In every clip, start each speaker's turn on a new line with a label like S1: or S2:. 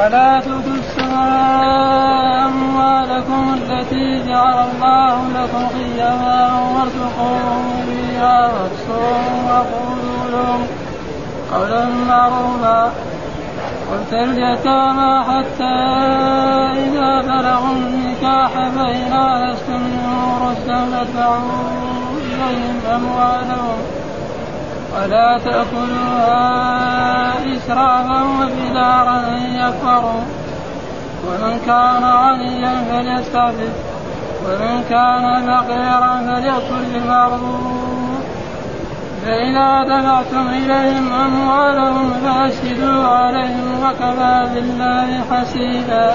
S1: ولا تؤتوا السماء أموالكم التي جعل الله لكم قياما وارزقوهم فيها واكسوهم وقولوا لهم قولا معروفا. قلت اليتامى حتى إذا بلغوا النكاح فإن آنستم منهم رشدا فادفعوا إليهم أموالهم. ولا تأكلوها إسرافا وبدارا أن يكفروا. ومن كان غنيا فليستعفف. ومن كان فقيرا فليأكل بالمعروف فإذا دفعتم إليهم أموالهم فأشهدوا عليهم وكفى بالله حسيبا.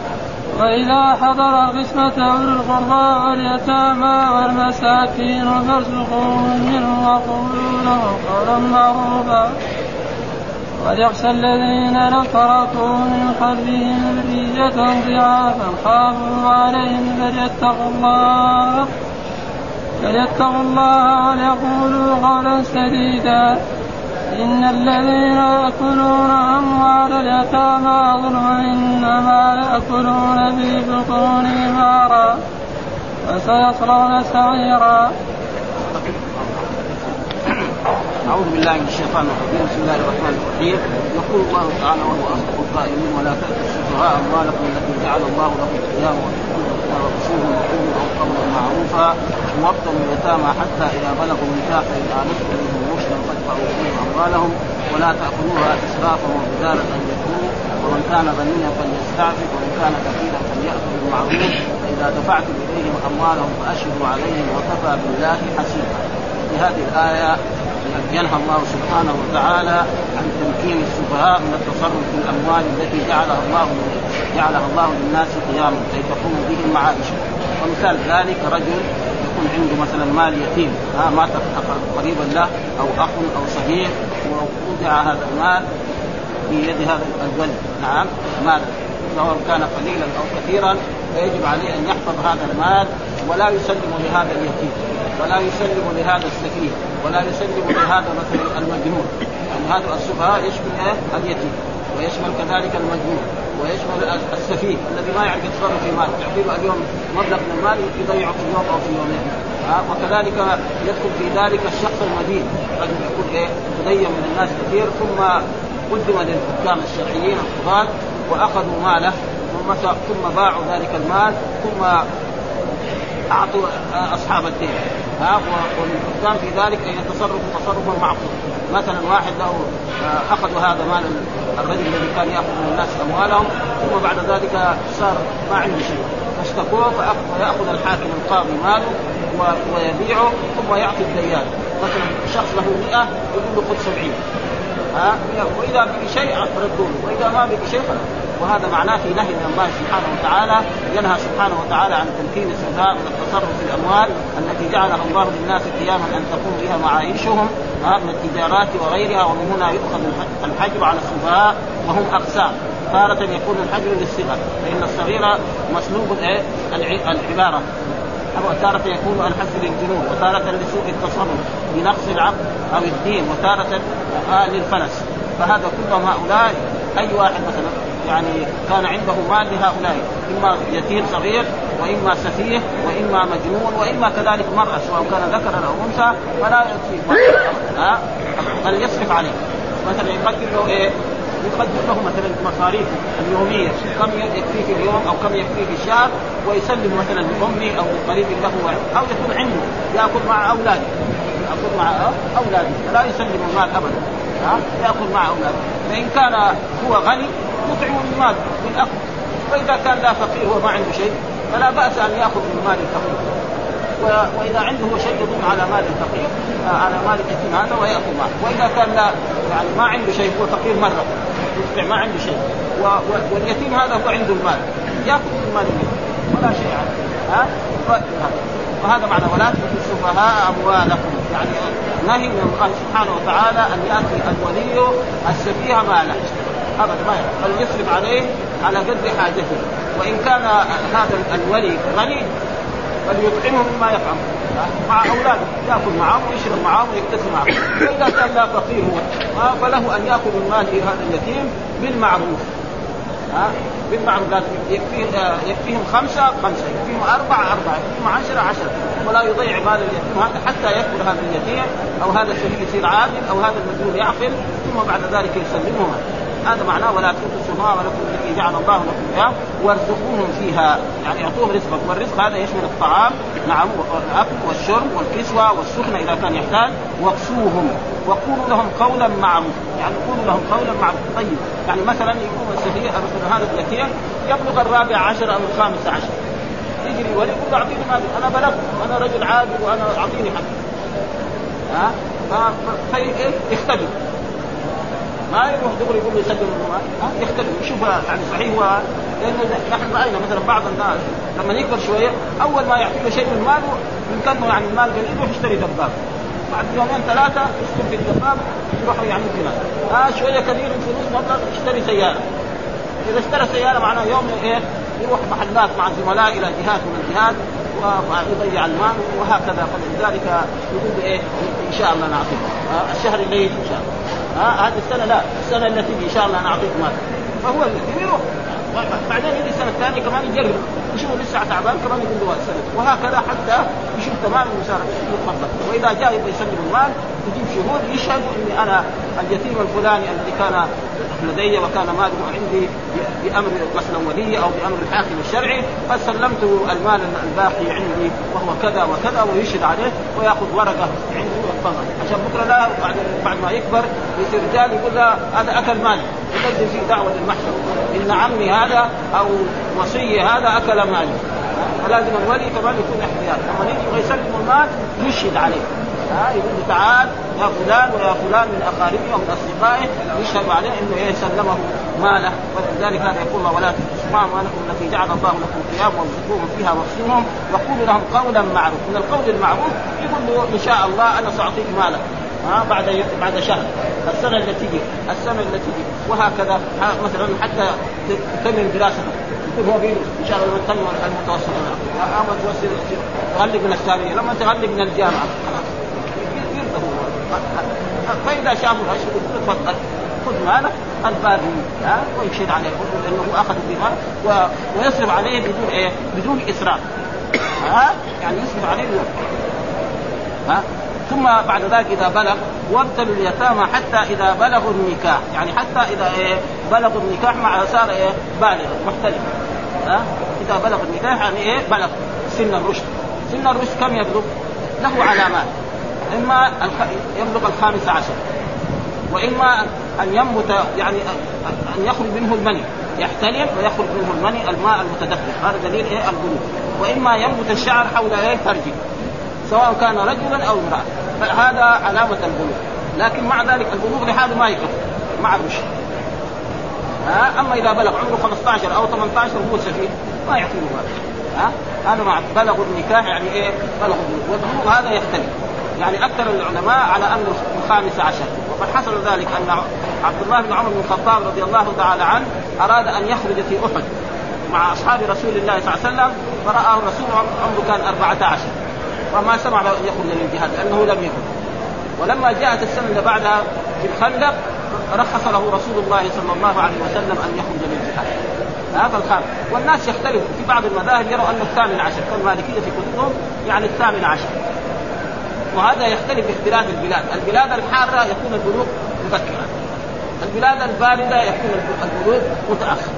S1: وإذا حضر القسمة أولو القربى واليتامى والمساكين فارزقوهم منه وقولوا لهم قولا معروفا. وليخشى الذين لو تركوا من خلفهم ذرية ضعافا خافوا عليهم فليتقوا الله. فليتقوا الله وليقولوا قولا سديدا. إن الذين يأكلون أموال اليتامى ظلما إنما يأكلون في بطونهم نارا وسيصلون سعيرا.
S2: أعوذ بالله من الشيطان الرجيم بسم الله الرحمن الرحيم يقول الله تعالى وهو أصدق القائلين ولا تأتوا السفهاء أموالكم التي جعل الله لكم قياما ورسوله وقولوا قولا معروفا وابتلوا اليتامى حتى إذا بلغوا النكاح فإن آنستم منهم فادفعوا إليهم أموالهم ولا تأكلوها إسرافا وبدارا أن يكونوا ومن كان غنيا فليستعفف ومن كان كثيرا فليأكل بالمعروف. فإذا دفعتم إليهم أموالهم فأشهدوا عليهم وكفى بالله حسيبا. في هذه الآية ينهى الله سبحانه وتعالى عن تمكين السفهاء من التصرف في الأموال التي جعلها الله جعلها الله للناس قياما كي تقوم بهم معائشهم ومثال ذلك رجل يكون عنده مثلا مال يتيم ها مات قريبا له أو أخ أو صديق ووضع هذا المال في يد هذا الولد نعم مال سواء كان قليلا أو كثيرا فيجب عليه أن يحفظ هذا المال ولا يسلم لهذا اليتيم ولا يسلم لهذا السفيه ولا يسلم لهذا مثلا المجنون. يعني هذا السفهاء إيه اليتيم. ويشمل كذلك المجنون ويشمل السفيه الذي ما يعرف يتصرف في مال تعطيه اليوم مبلغ من المال يضيعه في يوم أو في يومين. وكذلك يدخل في ذلك الشخص المدين رجل يكون إيه؟ مدين من الناس كثير ثم قدم للحكام الشرعيين القضاة وأخذوا ماله ثم باعوا ذلك المال ثم أعطوا أصحاب الدين. ها والحكام في ذلك ان يتصرفوا تصرفا معقول. مثلا واحد له آه، أخذوا هذا مال الرجل الذي كان يأخذ من الناس أموالهم ثم بعد ذلك صار ما عنده شيء. فاشتكوه فيأخذ الحاكم القاضي ماله ويبيعه ثم يعطي الديان. مثلا شخص له 100 يقول له خذ 70 ها وإذا بقي شيء ردوا وإذا ما بقي شيء وهذا معناه في نهي من الله سبحانه وتعالى ينهى سبحانه وتعالى عن تمكين السفهاء من التصرف في الأموال التي جعلها الله للناس قياما أن تقوم بها معايشهم من التجارات وغيرها ومن هنا يؤخذ الحجر على السفهاء وهم أقسام. تارة يكون الحجر للصغر فإن الصغير مسلوب العبارة. وتارة يكون الحج للجنون وتارة لسوء التصرف بنقص العقل أو الدين وتارة للفلس. فهذا كلهم هؤلاء أي واحد مثلا؟ يعني كان عنده مال لهؤلاء. إما يتيم صغير وإما سفيه وإما مجنون وإما كذلك مرأة سواء كان ذكرا أو أنثى فلا يكفي ها؟ بل يصرف عليه؟ مثلا يقدر له إيه؟ يقدر له مثلا مصاريف اليومية كم يكفيه في اليوم أو كم يكفيه في الشهر ويسلم مثلا لامه أو لقريب له أو يكون عنده ياكل مع أولاده ياكل مع أولاده فلا يسلم المال ابدا. ها يأكل مع اولاده فإن كان هو غني يطعم من مال من وإذا كان لا فقير هو ما عنده شيء فلا بأس أن يأخذ من مال الفقير. وإذا عنده شيء يضم على مال الفقير آه، على مال اليتيم هذا وياخذ مال وإذا كان لا يعني ما عنده شيء هو فقير مرة. يطلع ما عنده شيء. واليتيم هذا هو عنده المال. يأخذ من مال اليتيم. ولا شيء عنه ها؟ وهذا معنى ولا تؤتوا السفهاء أموالكم. يعني نهي من الله سبحانه وتعالى أن يأتي الولي السفيه ماله أبدا ما بل يصرف عليه على قدر حاجته. وإن كان هذا الولي غني فليطعمه مما يطعم. مع أولاده. يأكل معهم ويشرب معهم ويكتسب معهم واذا كان لا فقير هو فله أن يأكل من مال هذا اليتيم بالمعروف. ها؟ بالمعروف يكفيه آه، يكفيهم خمسة خمسة يكفيهم أربعة أربعة يكفيهم عشرة عشرة. ولا يضيع مال اليتيم. هذا حتى يكبر هذا اليتيم أو هذا الشهيد يصير عادل أو هذا المجنون يعقل ثم بعد ذلك يسلمه هذا معناه ولا تؤتوا السفهاء ولكم التي جعل الله لكم اياه وارزقوهم فيها. يعني اعطوهم رزقكم والرزق هذا يشمل الطعام؟ نعم والأكل والشرب والكسوة والسخنه إذا كان يحتاج. واكسوهم وقولوا لهم قولا معروفا يعني قولوا لهم قولا معروفا طيب يعني مثلا يكون السفيه مثلا هذا اليتيم يبلغ الرابع عشر أو الخامس عشر. يجري ولي يقول أعطيني مال أنا بلغت. أنا رجل عادل وأنا أعطيني حقي ها؟ فيختبر ما يروح دغري يقول له يسلم يختلف. يشوف يعني صحيح هو لأنه نحن رأينا مثلا بعض الناس لما يكبر شوية أول ما يعطيه شيء من ماله يمكنه يعني المال قليل يروح يشتري دباب. بعد يومين ثلاثة يسكن في الدباب يروح يعني كذا آه شوية كثير الفلوس مبلغ يشتري سيارة. إذا اشترى سيارة معناه يوم إيه؟ يروح محلات مع الزملاء إلى جهات من الجهات. ويضيع المال وهكذا. فلذلك يقول إيه إن شاء الله نعطيك. الشهر الليل إن شاء الله. هذه السنة لا السنة اللي تجي إن شاء الله أنا اعطيك مال. فهو يروح. بعدين يجي السنة الثانية كمان يجرب. يشوف لسه تعبان كمان يقول له السنة وهكذا حتى يشوف تمام المسارة يتفضل وإذا جاء يبغى يسلم المال يجيب شهود يشهد إني أنا اليتيم الفلاني الذي كان لدي وكان ماله عندي بأمر مثلا ولي أو بأمر الحاكم الشرعي قد سلمت المال الباقي عندي وهو كذا وكذا ويشهد عليه ويأخذ ورقة عنده ويتفضل عشان بكرة لا بعد بعد ما يكبر يصير رجال يقول هذا أكل مالي. يقدم فيه دعوة للمحكمه إن عمي هذا أو وصي هذا أكل مالي. فلازم الولي كمان يكون احتياط. لما يجي يسلم المال يشهد عليه. ها يقول له تعال يا فلان ويا فلان من اقاربه ومن أصدقائه يشهد عليه إنه إيه سلمه ماله. ولذلك هذا يقول الله ولا تسمعوا اموالكم التي جعل الله لكم قيام وارزقوهم فيها واقسمهم وقولوا لهم قولا معروف من القول المعروف يقول له إن شاء الله أنا سأعطيك مالا ها بعد بعد شهر. السنة اللي تجي السنة اللي تجي. وهكذا مثلا حتى تكمل دراستك يكون هو بيدرس إن شاء الله تكمل المتوسط. اما توصل تغلق من الثانويه لما تغلق من الجامعة خلاص. فإذا شافوا الاشهر تفضل. خذ مالك الباقي ها ويشهد عليه. لأنه أخذ بمال و... ويصرف عليه بدون إيه؟ بدون إسراف. ها؟ يعني يصرف عليه. بدون ها؟ ثم بعد ذلك إذا بلغ وابتلوا اليتامى حتى إذا بلغوا النكاح. يعني حتى إذا إيه بلغوا النكاح مع صار إيه بالغ محتلم ها؟ إذا بلغ النكاح يعني إيه بلغ. سن الرشد. سن الرشد كم يبلغ؟ له علامات. إما يبلغ الخامس عشر. وإما أن ينبت يعني أن يخرج منه المني. يحتلم ويخرج منه المني الماء المتدفق. هذا دليل إيه البلوغ وإما ينبت الشعر حول إيه فرجه. سواء كان رجلا أو امرأة. فهذا علامة البلوغ لكن مع ذلك البلوغ لحاله ما يكفي مع الرشد. ها؟ أما إذا بلغ عمره 15 أو 18 هو سفيه ما يعطيه هذا ها؟ هذا مع بلغوا النكاح يعني إيه؟ البلوغ والبلوغ هذا يختلف. يعني أكثر العلماء على انه الخامس عشر. وقد حصل ذلك أن عبد الله بن عمر بن الخطاب رضي الله تعالى عنه أراد أن يخرج في أحد مع أصحاب رسول الله صلى الله عليه وسلم. فرآه الرسول عمره كان 14 وما سمع أن يخرج للجهاد لأنه لم يكن. ولما جاءت السنة اللي بعدها في الخندق رخص له رسول الله صلى الله عليه وسلم أن يخرج للجهاد هذا الخامس والناس يختلفوا في بعض المذاهب يروا أنه الثامن عشر كالمالكيه في كتبهم يعني الثامن عشر. وهذا يختلف باختلاف البلاد، البلاد الحارة يكون البلوغ مبكرا. البلاد الباردة يكون البلوغ متاخر.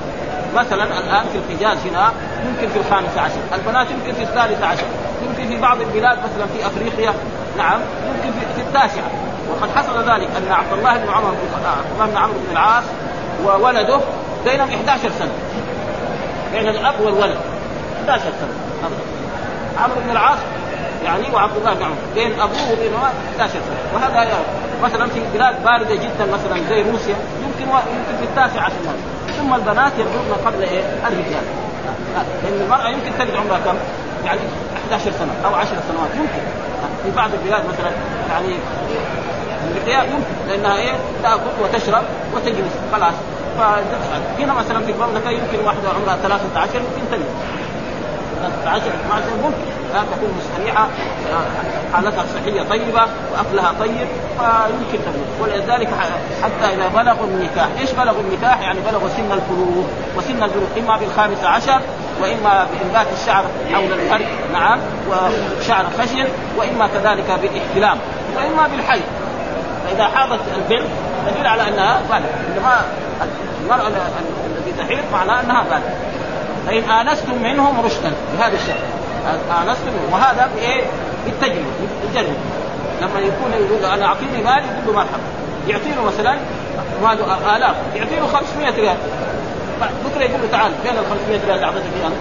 S2: مثلا الآن في الحجاز هنا يمكن في الخامس عشر، البنات يمكن في الثالث عشر، يمكن في بعض البلاد مثلا في أفريقيا. نعم يمكن في, في التاسعة، وقد حصل ذلك أن عبد الله بن عمر عبد الله بن عمرو بن العاص وولده بينهم 11 سنة. بين الأب والولد 11 سنة. عمرو بن العاص يعني وعبد الله بن عمر بين أبوه وبين 11 سنه وهذا يعني مثلا في بلاد باردة جدا مثلا زي روسيا يمكن. يمكن في التاسع عشر ثم البنات يبلغن قبل إيه؟ الرجال. لأن المرأة يمكن تلد عمرها كم؟ يعني 11 سنة أو 10 سنوات. يمكن. في بعض البلاد مثلا يعني الرياء يمكن لأنها إيه؟ تأكل وتشرب وتجلس. خلاص. فهنا مثلا في المملكة يمكن واحدة عمرها 13 يمكن تجلس. 13 12 ممكن لا تكون مستريحه حالتها الصحيه طيبة وأكلها طيب فيمكن تبلغ ولذلك حتى إذا بلغوا النكاح، إيش بلغوا النكاح؟ يعني بلغوا سن البلوغ وسن البلوغ اما بالخامسه عشر وإما بإنبات الشعر حول الفرج نعم وشعر خشن وإما كذلك بالإحتلام وإما بالحيض فإذا حاضت البنت دليل على أنها بالغ إنما المرأة التي تحيض معناها أنها بالغ فإن آنستم منهم رشدا بهذا الشكل. آنستم وهذا بإيه؟ بالتجربة بالتجربة. لما يكون يقول أنا أعطيني مال يقول له مرحبا يعطي له مثلا ماله آلاف يعطي له 500 ريال. بكرة يقول له تعال فين ال 500 ريال اللي أعطيتك إياها؟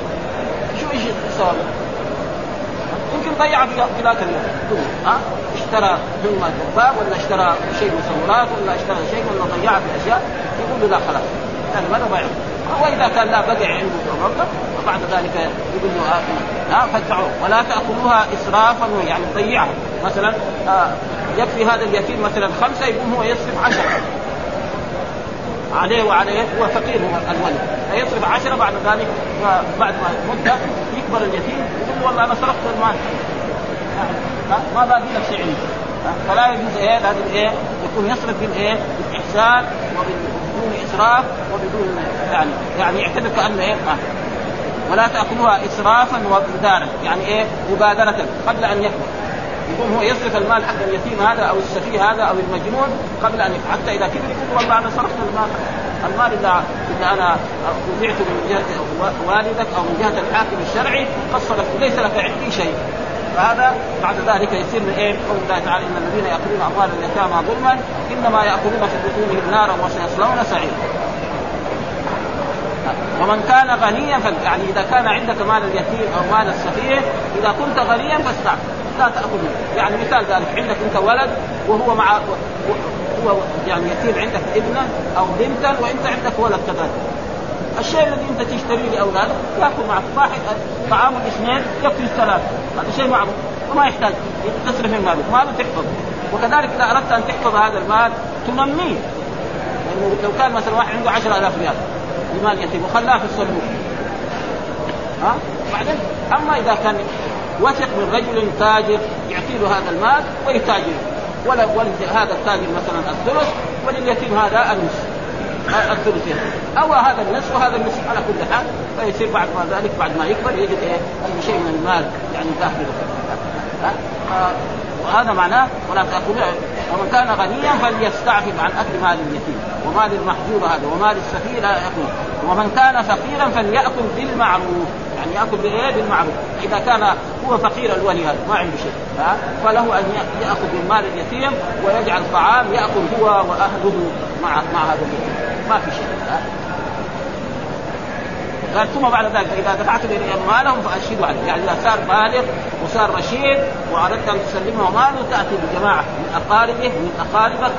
S2: شو إيش الثواب؟ يمكن ضيع في ذاك اليوم. ها؟ اشترى ثم دباب ولا اشترى شيء مصورات ولا اشترى شيء ولا ضيعها في أشياء. يقول له لا خلاص. يعني ماذا ضيع. وإذا كان لا بقع عنده مبلغ وبعد ذلك يقول له آه ها فادفعوه. ولا تاكلوها اسرافا يعني تضيعها مثلا آه يكفي هذا اليتيم مثلا خمسة يقوم هو يصرف عشرة. عليه وعليه هو فقير هو الولد. فيصرف عشرة بعد ذلك بعد ما مدة يكبر اليتيم يقول والله أنا صرفت المال. ما باقي لك شيء؟ عندي فلا يجوز إيه؟ لازم إيه؟ يكون يصرف بالإيه؟ بالإحسان وبدون إسراف وبدون يعني يعني يعتبر كأنه إيه؟ ما ولا تاكلوها اسرافا وبدارا يعني إيه؟ مبادرة قبل أن يكبر يكون هو يصرف المال حق اليتيم هذا أو السفيه هذا أو المجنون قبل أن يفعل حتى إذا كبر يقول والله أنا صرفت المال المال إذا إذا أنا رجعت من جهة والدك أو من جهة الحاكم الشرعي قد ليس لك عندي شيء. فهذا بعد ذلك يصير من إيه؟ قول الله تعالى إن الذين يأكلون أموال اليتامى ظلما إنما يأكلون في بطونهم نارا وسيصلون سعيرا. ومن كان غنيا يعني إذا كان عندك مال اليتيم أو مال السفيه إذا كنت غنيا فاستعف لا تأكل منه يعني مثال ذلك عندك أنت ولد وهو مع هو يعني يتيم عندك ابنا أو بنتا وأنت عندك ولد كذلك الشيء الذي أنت تشتريه لأولادك ياكل معك واحد طعام الاثنين يكفي الثلاثة هذا شيء معروف. وما يحتاج. تصرف من مالك. ماله تحفظ. وكذلك إذا أردت أن تحفظ هذا المال تنميه. يعني لو كان مثلا واحد عنده 10000 ريال لمال يتيم وخلاه في الصندوق. ها؟ بعدين أما إذا كان وثق من رجل تاجر يعطي له هذا المال ويتاجر. ولا هذا التاجر مثلا الثلث ولليتيم هذا النصف الثلثين أو هذا النصف وهذا النصف على كل حال فيصير بعد ما ذلك بعد ما يكبر يجد إيه شيء من المال يعني داخله وهذا معناه ولا تاكلوا ومن كان غنيا فليستعفف عن أكل مال اليتيم. ومال المحجور هذا ومال السفيه لا يأكل. ومن كان فقيرا فليأكل بالمعروف. يعني يأكل بإيه؟ بالمعروف، إذا كان هو فقير الولي هذا ما عنده شيء، ها؟ فله أن ياخذ من مال اليتيم ويجعل طعام يأكل هو وأهله مع مع هذا اليتيم، ما في شيء،؟ قال ثم بعد ذلك إذا دفعت اموالهم فاشهدوا عليه، يعني إذا صار بالغ وصار رشيد وأردت أن تسلمه ماله تأتي بجماعة من أقاربه من أقاربك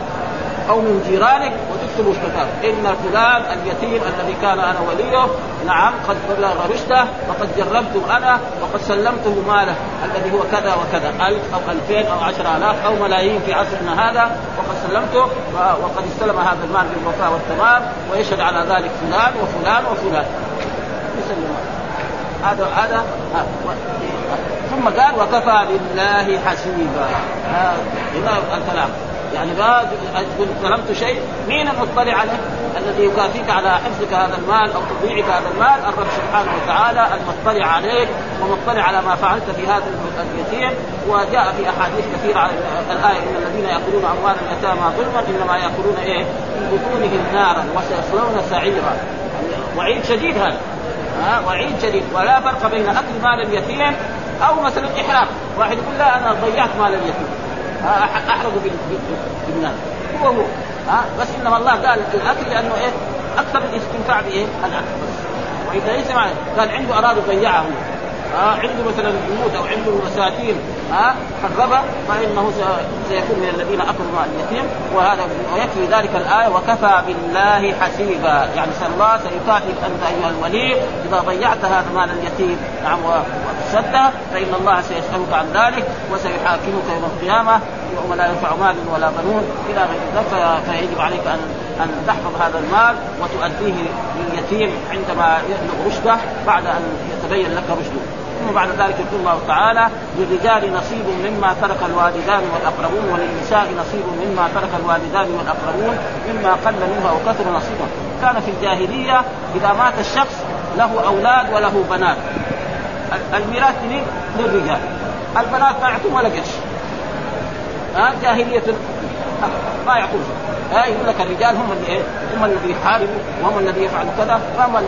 S2: أو من جيرانك وتكتبوا الكتاب إن فلان اليتيم الذي كان أنا وليه نعم قد بلغ رشده وقد جربته أنا وقد سلمته ماله الذي هو كذا وكذا ألف أو ألفين أو عشرة آلاف أو ملايين في عصرنا هذا وقد سلمته وقد استلم هذا المال بالوفاء والتمام ويشهد على ذلك فلان وفلان وفلان. يسلم. هذا هذا ثم قال وكفى بالله حسيبا. هنا الكلام. يعني ما تقول ظلمت شيء مين المطلع عليه؟ الذي يكافيك على حفظك هذا المال أو تضييعك هذا المال الرب سبحانه وتعالى المطلع عليك ومطلع على ما فعلت في هذا اليتيم. وجاء في أحاديث كثيرة على الآية إن الذين يأكلون أموال اليتامى ظلما إنما يأكلون إيه؟ في بطونهم نارا وسيصلون سعيرا. وعيد شديد هذا. ها وعيد شديد ولا فرق بين أكل مال اليتيم أو مثلا احراق واحد يقول لا أنا ضيعت مال اليتيم. احرقوا بالنار هو هو. ها بس إنما الله قال الأكل لأنه إيه؟ أكثر الاستمتاع بإيه؟ الأكل. بس وإذا ليس قال عنده أراد ضيعه آه عنده مثلا بيوت أو عنده مساكين آه حربه فإنه سيكون من الذين اكلوا اليتيم وهذا ويكفي ذلك الآية وكفى بالله حسيبا. يعني الله سيكافئك أنت أيها الولي إذا ضيعت هذا مال اليتيم نعم وتصدى فإن الله سيسألك عن ذلك وسيحاكمك يوم القيامة يوم لا ينفع مال ولا بنون إلى غير ذلك فيجب عليك ان أن تحفظ هذا المال وتؤديه لليتيم عندما يبلغ رشده بعد أن يتبين لك رشده. ثم بعد ذلك يقول الله تعالى للرجال نصيب مما ترك الوالدان والأقربون وللنساء نصيب مما ترك الوالدان والأقربون مما قل منها وكثر نصيبا كان في الجاهلية إذا مات الشخص له أولاد وله بنات. الميراث للرجال. البنات ما يعطون ولا قرش. ها؟ جاهلية. ما يعطون. ها؟ يقول لك الرجال هم اللي إيه؟ هم الذي يحاربوا وهم الذي يفعلوا كذا. واما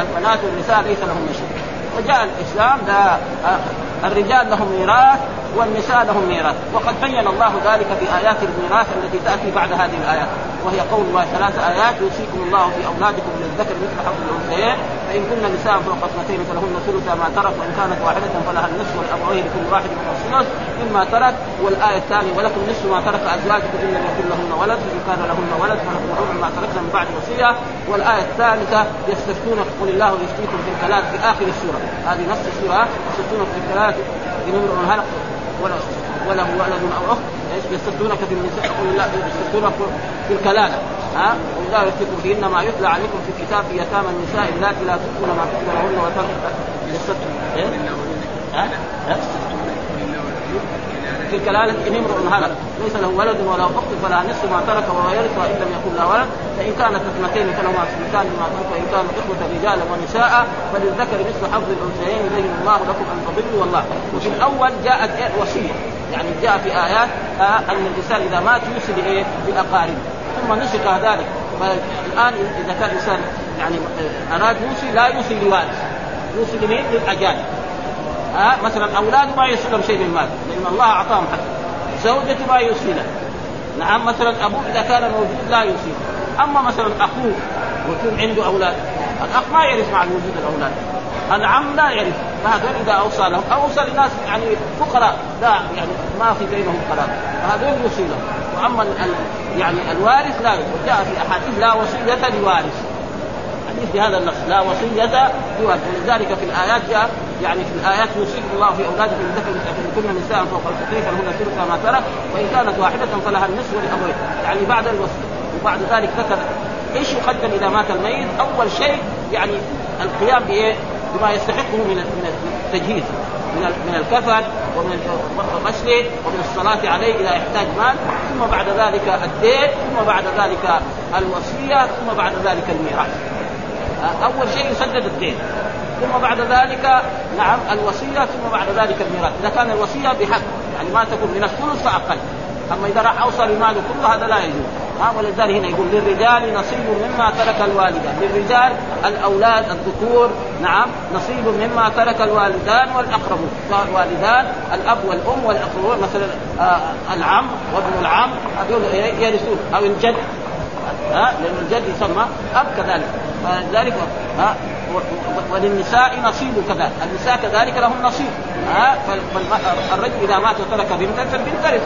S2: البنات والنساء ليس لهم شيء وجاء الإسلام لا الرجال لهم ميراث والنساء لهم ميراث. وقد بين الله ذلك في ايات الميراث التي تأتي بعد هذه الآيات. وهي قول ثلاث آيات يوصيكم الله في أولادكم للذكر مثل حظ الأنثيين. فإن كن نساء فوق اثنتين فلهن ثلث ما ترك وإن كانت واحدة فلها النصف والابوين لكل واحد من الثلث مما ترك. والآية الثانية ولكم نصف ما ترك أزواجكم إن لم يكن لهن ولد فان كان لهن ولد فلكم ربع ما تركنا من بعد وصية. والآية الثالثة يستفتونك قل الله يفتيكم في الكلام في آخر السورة. هذه نص السورة. يستفتونك في الكلام ان امرؤ ولا وله ولد أو اخت إيش يستفتونك في النساء قل الله يستفتونك في الكلالة ها والله يفتيكم فيهن ما يتلى عليكم في الكتاب في يتامى النساء اللاتي لا تؤتون ما كتب لهن وترك إيه؟ ها؟ ها؟ في الكلالة إن امرؤ هلك. ليس له ولد ولا أخت فلا نصف ما ترك وهو يرث وإن لم يكن له ولد. فإن كانت اثنتين فلهما ثلثان مما ترك. وإن كانوا إخوة رجالا ونساء فللذكر مثل حظ الأنثيين يبين الله لكم أن تضلوا والله. وفي الأول جاءت وصية. يعني جاء في آيات آه أن الإنسان إذا مات يوصي بإيه؟ بأقاربه ثم نسخ ذلك. فالآن إذا كان الإنسان يعني أراد يوصي لا يوصي لوارث يوصي لمين؟ للأجانب. ها؟ مثلا اولاده ما يوصي لهم شيء من المال لأن الله أعطاهم حق. زوجته ما يوصي نعم مثلا أبوه إذا كان موجود لا يوصي أما مثلا أخوه ويكون عنده أولاد. الأخ ما يعرف مع وجود الأولاد. العم لا يعرف. فهذول إذا أوصى لهم أو أوصى لناس يعني فقراء. لا يعني ما في بينهم قرار. فهذول يوصي لهم واما يعني الوارث لا وجاء في أحاديث لا وصية لوارث حديث بهذا النص. لا وصية لوارث ولذلك في الآيات جاء يعني في الآيات يوصيكم الله في أولادكم الذكر إن كن نساء فوق الكفين فلهن ثلث ما ترك. وإن كانت واحدة فلها النصف ولأبوين يعني بعد الوصية. وبعد ذلك ذكر إيش يقدم إذا مات الميت؟ أول شيء يعني القيام بإيه؟ بما يستحقه من التجهيز. من من الكفن ومن غسله ومن الصلاة عليه إذا يحتاج مال. ثم بعد ذلك الدين ثم بعد ذلك الوصية ثم بعد ذلك الميراث. أول شيء يسدد الدين. ثم بعد ذلك نعم الوصية ثم بعد ذلك الميراث. إذا كان الوصية بحق يعني ما تكون من الثلث فأقل. أما إذا راح أوصى لماله كله هذا لا يجوز. ها ولذلك هنا يقول للرجال نصيب مما ترك الوالدان. للرجال الأولاد الذكور نعم نصيب مما ترك الوالدان والاقربون الوالدان الأب والأم والاقربون مثلا آه العم وابن العم هذول يرثون أو الجد. ها لأن الجد يسمى أب كذلك. فلذلك ها وللنساء نصيب كذلك. النساء كذلك لهم نصيب. ها فالرجل إذا مات وترك بنتا فالبنت ترث.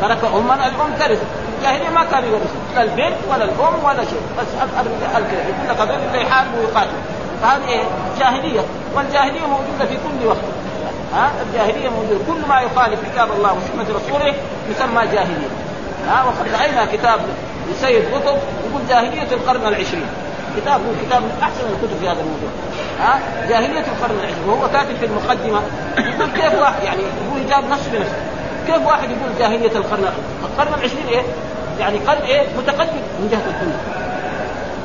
S2: ترك أما الأم ترث. الجاهلية ما كانوا يورثون. لا البنت ولا الأم ولا شيء. بس يقول لك هذول اللي يحاربوا ويقاتلوا فهذه إيه؟ جاهلية. والجاهلية موجودة في كل وقت. ها الجاهلية موجودة. كل ما يخالف كتاب الله وسنة رسوله يسمى جاهلية. ها وقد راينا كتاب لسيد قطب يقول جاهلية القرن العشرين. كتاب هو كتاب من أحسن الكتب في هذا الموضوع. ها؟ جاهلية القرن العشرين. وهو كاتب في المقدمة. يقول كيف واحد يعني يقول جاب نص بنفسه كيف واحد يقول جاهلية القرن القرن العشرين إيه؟ يعني قرن إيه؟ متقدم. من جهة الدنيا.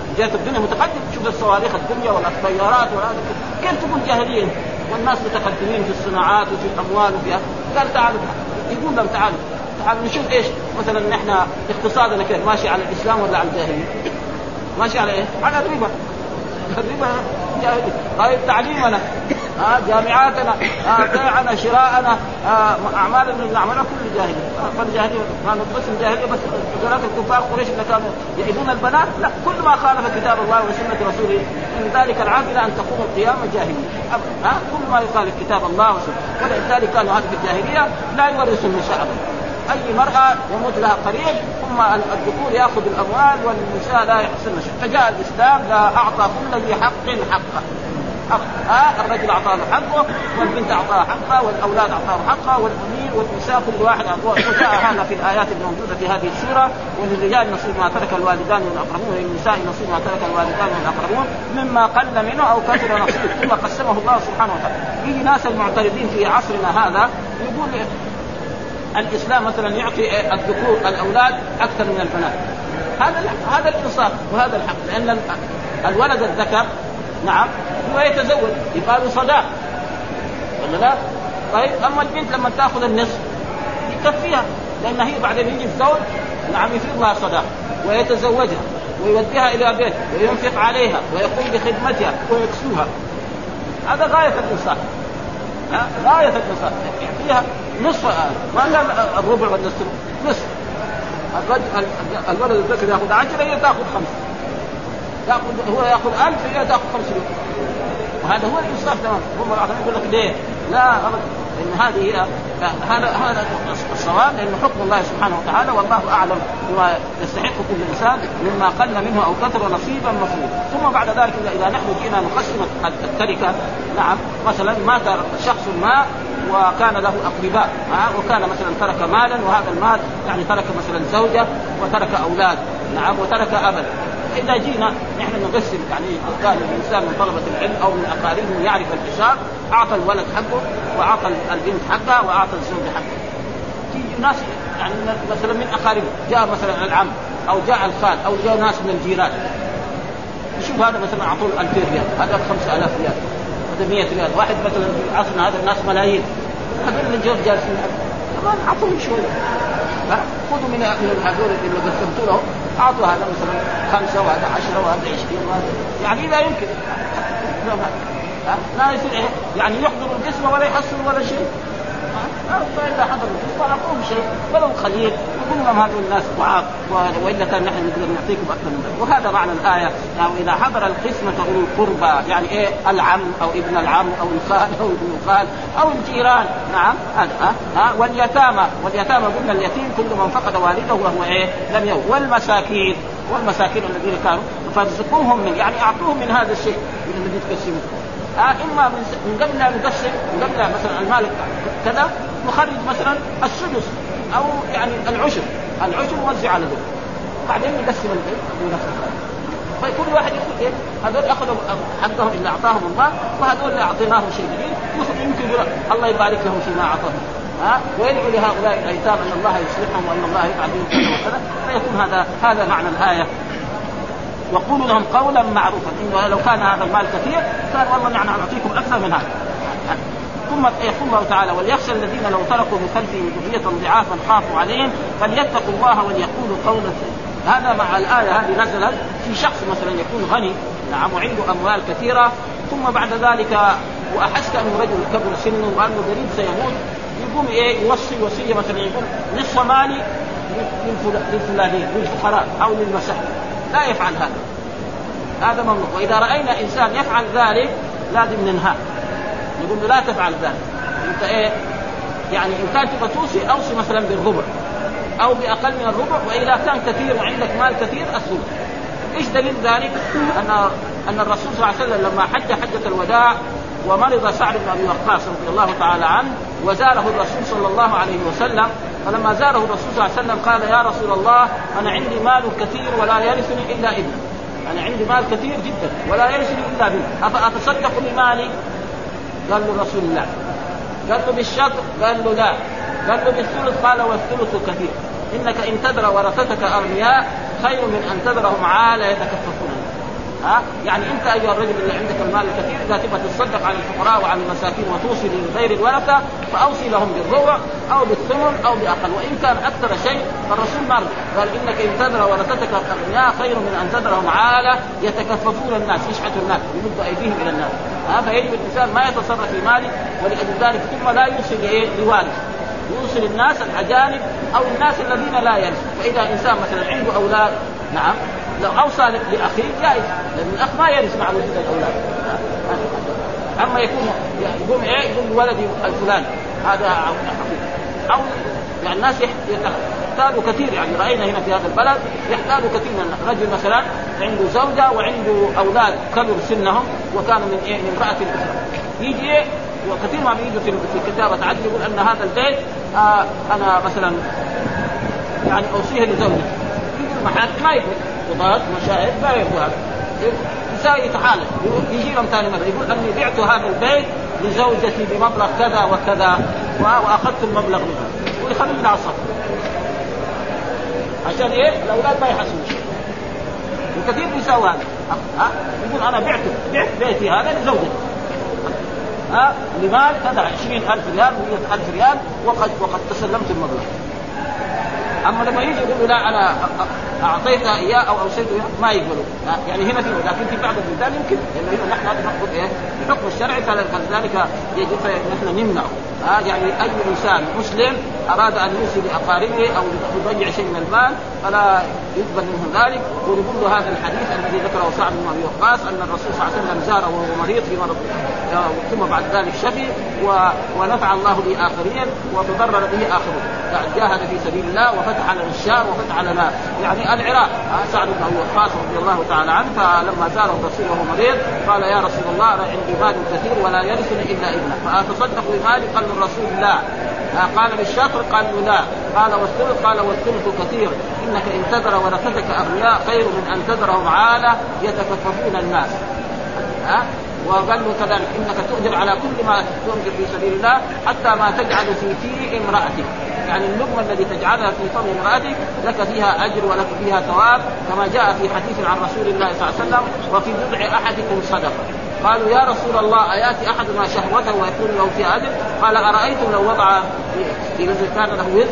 S2: من جهة الدنيا متقدم. شوف الصواريخ الدنيا والطيارات وهذا كيف تقول جاهلية؟ والناس متقدمين في الصناعات وفي الأموال وفي قال تعالوا. يقول لهم تعالوا. تعالوا نشوف إيش؟ مثلا نحن اقتصادنا كيف؟ ماشي على الإسلام ولا على الجاهلية؟ ماشي على إيه؟ على الربا. الربا. جاهلي طيب تعليمنا. آه جامعاتنا. آه بيعنا شراءنا. آه اعمالنا نعملها كل جاهلية. فالجاهليه كانوا بس الجاهليه بس ذلك الكفار قريش اللي كانوا يعيدون البنات لا كل ما خالف كتاب الله وسنة رسوله من ذلك العام إلى أن تقوم القيامه جاهلية. ها آه كل ما يخالف كتاب الله وسنة. ولذلك كانوا هذه الجاهلية لا يورثوا النساء ابدا أي مرأة يموت لها قريب ثم الذكور يأخذ الأموال والنساء لا يحصلن شيء. فجاء الإسلام لا أعطى كل ذي حق حقه. حق آه الرجل أعطاه حقه والبنت أعطاها حقها والأولاد أعطاه حقها والأمير والنساء كل واحد أعطاه وجاء هذا في الآيات الموجودة في هذه السورة وللرجال نصيب ما ترك الوالدان والاقربون وللنساء نصيب ما ترك الوالدان والاقربون مما قل منه أو كثر نصيب ثم قسمه الله سبحانه وتعالى. يجي ناس المعترضين في عصرنا هذا يقول الإسلام مثلا يعطي الذكور الأولاد أكثر من البنات. هذا هذا الانصاف وهذا الحق لأن الولد الذكر نعم هو يتزوج يقال صداق. ولا لا؟ طيب أما البنت لما تأخذ النصف يكفيها لأن هي بعدين يجي الزوج نعم يفرض لها صداق ويتزوجها ويوديها إلى بيت وينفق عليها ويقوم بخدمتها ويكسوها. هذا غاية الإنصاف. غاية الإنصاف. يعطيها نصف ما قال الربع الثلث نصف. الرجل الولد الذكر ياخذ 10 هي تاخذ خمسه ياخذ هو ياخذ 1000 هي تاخذ 500 وهذا هو الإنصاف تمام. هم الآخرين يقول لك ليه؟ لا لأن هذه هذا هذا الصواب لأن حكم الله سبحانه وتعالى والله أعلم بما يستحق كل إنسان مما قل منه أو كثر نصيبا مفروض ثم بعد ذلك اذا نحن جئنا نقسم التركة نعم مثلا مات شخص ما وكان له أقرباء وكان مثلا ترك مالا وهذا المال يعني ترك مثلا زوجة وترك أولاد نعم وترك ابا إذا جينا نحن نقسم يعني كان الإنسان من طلبة العلم أو من أقاربه يعرف الحساب أعطى الولد حقه وأعطى البنت حقها وأعطى الزوج حقه تيجي ناس يعني مثلا من اقاربه جاء مثلا العم أو جاء الخال أو جاء ناس من الجيران. يشوف هذا مثلا أعطوه 2000 ريال هذا 5000 ريال هذا 100 ريال واحد مثلا في عصرنا هذا الناس ملايين. هذول اللي جالسين. كمان أعطوهم شوية. خذوا من من هذول اللي قسمتوا لهم أعطوا هذا مثلا خمسة وهذا عشرة وهذا عشرين وهذا. يعني لا يمكن. لا يصير إيه؟ يعني يحضر القسمه ولا يحصل ولا شيء. فاذا حضر القسمه اعطوهم شيء. ولو قليل يقول لهم هذول الناس ضعاف. والا كان نحن نقدر نعطيكم أكثر من ذلك. وهذا معنى الآية. يعني اذا حضر القسمة اولو القربى. يعني إيه؟ العم أو ابن العم أو الخال أو ابن الخال أو الجيران. نعم. هذا ها, واليتامى. واليتامى قلنا اليتيم كل من فقد والده وهو إيه؟ لم يوم والمساكين. والمساكين الذين كانوا فارزقوهم من يعني أعطوهم من هذا الشيء. الذي تقسموه آه إما من قبل نقسم من قبل مثلا المال كذا نخرج مثلا السدس أو يعني العشر العشر نوزع على ذلك. بعدين نقسم بنفس فكل واحد يقول إيه هذول أخذوا حقهم اللي أعطاهم الله وهذول اللي أعطيناهم شيء جديد. يمكن يقول الله يبارك لهم فيما أعطاهم. ها؟ ويدعو لهؤلاء الايتام أن الله يصلحهم وأن الله يفعل بهم كذا وكذا؟ فيكون هذا هذا معنى الآية. وقولوا لهم قولا معروفا. إنه لو كان هذا المال كثير كان والله نحن نعطيكم أكثر من هذا. ثم يقول الله تعالى وليخشى الذين لو تركوا من خلفهم ذرية ضعافا خافوا عليهم فليتقوا الله وليقولوا قولا هذا مع الآية هذه نزلت في شخص مثلا يكون غني نعم وعنده أموال كثيرة ثم بعد ذلك وأحس كأنه رجل كبر سنه وأنه قريب سيموت يقوم إيه يوصي وصية مثلا يقول نصف مالي للفلانين للفقراء أو للمساكين. لا يفعل هذا. هذا ممنوع. وإذا رأينا إنسان يفعل ذلك لازم ننهاه يقول له لا تفعل ذلك. أنت إيه؟ يعني إن كان تبغى توصي أوصي مثلا بالربع. أو بأقل من الربع وإذا كان كثير وعندك مال كثير الثلث إيش دليل ذلك؟ أن أن الرسول صلى الله عليه وسلم لما حج حجة الوداع ومرض سعد بن أبي وقاص رضي الله تعالى عنه وزاره الرسول صلى الله عليه وسلم فلما زاره الرسول صلى الله عليه وسلم قال يا رسول الله أنا عندي مال كثير ولا يرثني إلا ابن أنا عندي مال كثير جدا ولا يرثني إلا ابن افاتصدق بمالي؟ قال له رسول الله قال له بالشطر؟ قال له لا. قال له بالثلث؟ قال والثلث كثير. إنك إن تدر ورثتك أغنياء خير من أن تدرهم عالى يتكففون ها؟ يعني انت ايها الرجل اللي عندك المال الكثير اذا تبغى تتصدق على الفقراء وعلى المساكين وتوصي لغير الورثة فأوصي لهم بالربع أو بالثمن أو بأقل. وإن كان أكثر شيء فالرسول ما قال إنك إن تذر ورثتك الاغنياء خير من أن تذرهم عاله يتكففون الناس يشحتوا الناس يمد أيديهم إلى الناس. ها؟ فيجب الإنسان ما يتصرف في ماله ولأجل ذلك ثم لا يوصي لإيه؟ لوالده. يوصي الناس الأجانب أو الناس الذين لا يرثوا فإذا إنسان مثلا عنده أولاد نعم لو أوصى لأخيه جائز لأن الأخ ما يرث مع وجود الأولاد. أما يكون يقوم إيه؟ يقول ولدي الفلاني. هذا أو يعني الناس يحتاجوا كثير يعني رأينا هنا في هذا البلد يحتاجوا كثير من رجل مثلا عنده زوجة وعنده أولاد كبر سنهم وكان من إيه؟ من امراه أخرى يجي إيه؟ وكثير ما بيجوا في كتابة عدل يقول أن هذا البيت آه أنا مثلا يعني أوصيه لزوجتي. يجي المحاكم ما يقبل. قضاة مشاهد ما يقبل هذا. يساوي يتحالف يجي لهم ثاني مرة يقول أني بعت هذا البيت لزوجتي بمبلغ كذا وكذا وأخذت المبلغ منها ويخلي من الصف عشان إيه؟ الأولاد ما يحسوا شيء وكثير بيساوي هذا. ها؟ يقول أنا بعت بعت بيتي هذا لزوجتي. ها؟ لمال كذا 20000 ريال 100000 ريال وقد وقد تسلمت المبلغ. أما لما يجي يقول لا أنا اعطيته إياه أو اوصيته إياه ما يقبلوا يعني هنا في لكن في بعض البلدان يمكن. لأنه هنا نحن ناخذ إيه؟ الحكم الشرعي فلذلك يجب نحن نمنعه. ها يعني أي إنسان مسلم أراد أن يوصي لأقاربه أو يضيع شيء من المال فلا يقبل منه ذلك. ونقول له هذا الحديث الذي ذكره سعد بن أبي وقاص أن الرسول صلى الله عليه وسلم زاره وهو مريض في مرض ثم بعد ذلك شفي. ونفع الله به اخرين وتضرر به اخرون جاهد في سبيل الله وفتح لنا الشام وفتح لنا يعني العراق. سعد بن أبي وقاص رضي الله تعالى عنه فلما زاره الرسول وهو مريض قال يا رسول الله أنا عندي مال كثير ولا يرثني إلا ابنه. فأتصدق بمالي؟ قال الرسول لا قال بالشطر قال لا. قال والثلث؟ قال والثلث كثير. إنك إن تذر ورثتك أغنياء خير من أن تذرهم عالة يتكففون الناس. ها وقال له كذلك إنك تؤجر على كل ما تنفق في سبيل الله حتى ما تجعل في في امرأتك. يعني اللقمه الذي تجعلها في فم امرأتك لك فيها أجر ولك فيها ثواب كما جاء في حديث عن رسول الله صلى الله عليه وسلم وفي بضع أحدكم صدقة. قالوا يا رسول الله أيأتي أحدنا شهوته ويكون له فيها أجر؟ قال أرأيتم لو وضع في رجل كان له وزر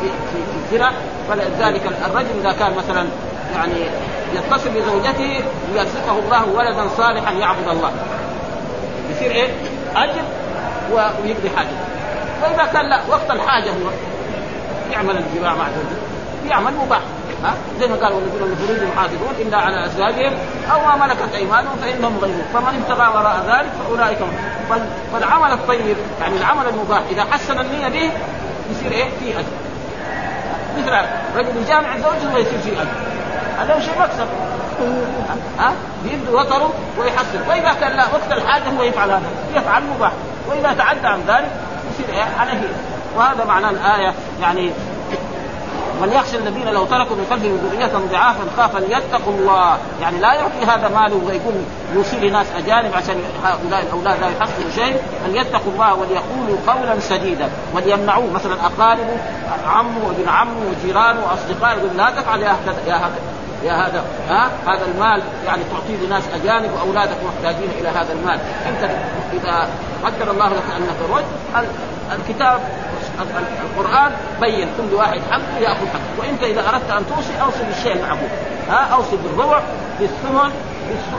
S2: في في الزنا؟ فلذلك الرجل إذا كان مثلا يعني يتصل بزوجته ليرزقه الله ولدا صالحا يعبد الله. يصير إيه؟ أجر ويقضي حاجة. واذا كان لا وقت الحاجة هو. يعمل الجماع مع زوجته يعمل مباح. ها؟ زي ما قال والذين لفروجهم حافظون إلا على أزواجهم أو ما ملكت أيمانهم فإنهم غيرون فمن ابتغى وراء ذلك فأولئك هم. فالعمل الطيب يعني العمل المباح إذا حسن النية به يصير إيه؟ في أجر. مثل رجل يجامع زوجته ويصير في أجر. هذا شيء مكسب. ها؟ بيبدو وطره ويحسن. وإذا كان لا وقت الحاجة هو يفعل هذا. يفعل مباح. وإذا تعدى عن ذلك يصير إيه؟ عليه. وهذا معنى الآية يعني وليخشى الذين لو تركوا من خلفهم ذرية ضعافا خافا يتقوا الله، يعني لا يعطي هذا ماله ويكون يوصي لناس أجانب عشان هؤلاء الأولاد لا يحصلوا شيء، أن يتقوا الله وليقولوا قولا سديدا، وليمنعوه. مثلا أقاربه عمه وابن عمه وجيرانه واصدقائه يقول لا تفعل يا هذا يا هذا يا هذا ها؟ هذا المال يعني تعطيه لناس أجانب وأولادك محتاجين إلى هذا المال. أنت إذا قدر الله لك أنك رجل الكتاب القرآن بين كل واحد حق ياخذ حق وأنت إذا أردت أن توصي أوصي بالشيء المعقول ها؟ أوصي بالربع بالثمن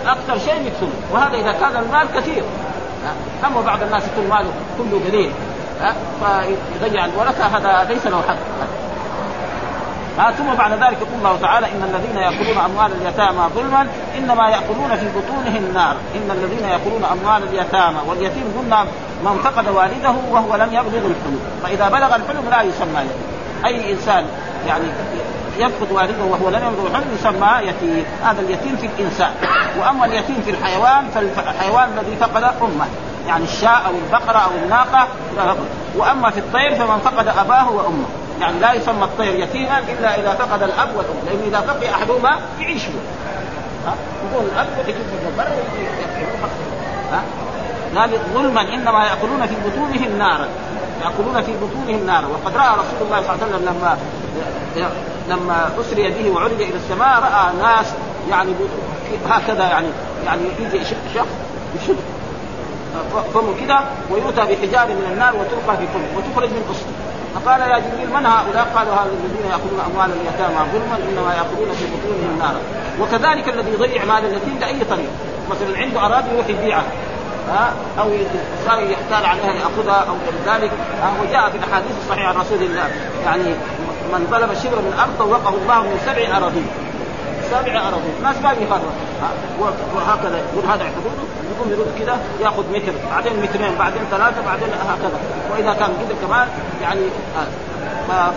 S2: أكثر شيء بالثمن. وهذا إذا كان المال كثير اما بعض الناس يكون ماله كله قليل فيضيع الورثة هذا ليس له حق. ها ثم بعد ذلك يقول الله تعالى إن الذين يأكلون أموال اليتامى ظلما إنما يأكلون في بطونهم النار إن الذين يأكلون أموال اليتامى واليتيم قلنا من فقد والده وهو لم يبلغ الحلم. فإذا بلغ الحلم لا يسمى يتيم. أي إنسان يعني يفقد والده وهو لم يبلغ الحلم يسمى يتيم. هذا اليتيم في الإنسان. وأما اليتيم في الحيوان فالحيوان الذي فقد أمه يعني الشاء أو البقرة أو الناقة وأما في الطير فمن فقد أباه وأمه. يعني لا يسمى الطير يتيما إلا إذا فقد الأب والأم لأنه إذا بقي أحدهما يعيش ها؟ يقول الأب يجيب من ها؟ قال ظلما إنما يأكلون في بطونهم نارا. يأكلون في بطونهم نارا. وقد رأى رسول الله صلى الله عليه وسلم لما لما أسري به وعرج إلى السماء رأى ناس يعني هكذا يعني يعني يجي شخص يشد. فمه كده ويؤتى بحجاب من النار وتلقى في فمه وتخرج من قصته فقال يا جبريل من هؤلاء؟ قالوا هؤلاء الذين ياكلون أموال اليتامى ظلما إنما ياكلون في بطونهم نارا. وكذلك الذي يضيع مال اليتيم باي طريق؟ مثلا عنده أراضي يروح يبيعها ها؟ أو صار يحتال عليها ياخذها أو غير ذلك. وجاء في الأحاديث الصحيحة عن رسول الله. يعني من ظلم شبر من أرض طوقه الله من سبع أراضين. سبع اراضين الناس ما بيخافوا وهكذا يقول هذا حدوده يقوم يرد كذا يأخذ متر بعدين مترين بعدين ثلاثة بعدين هكذا. وإذا كان قدر كمان يعني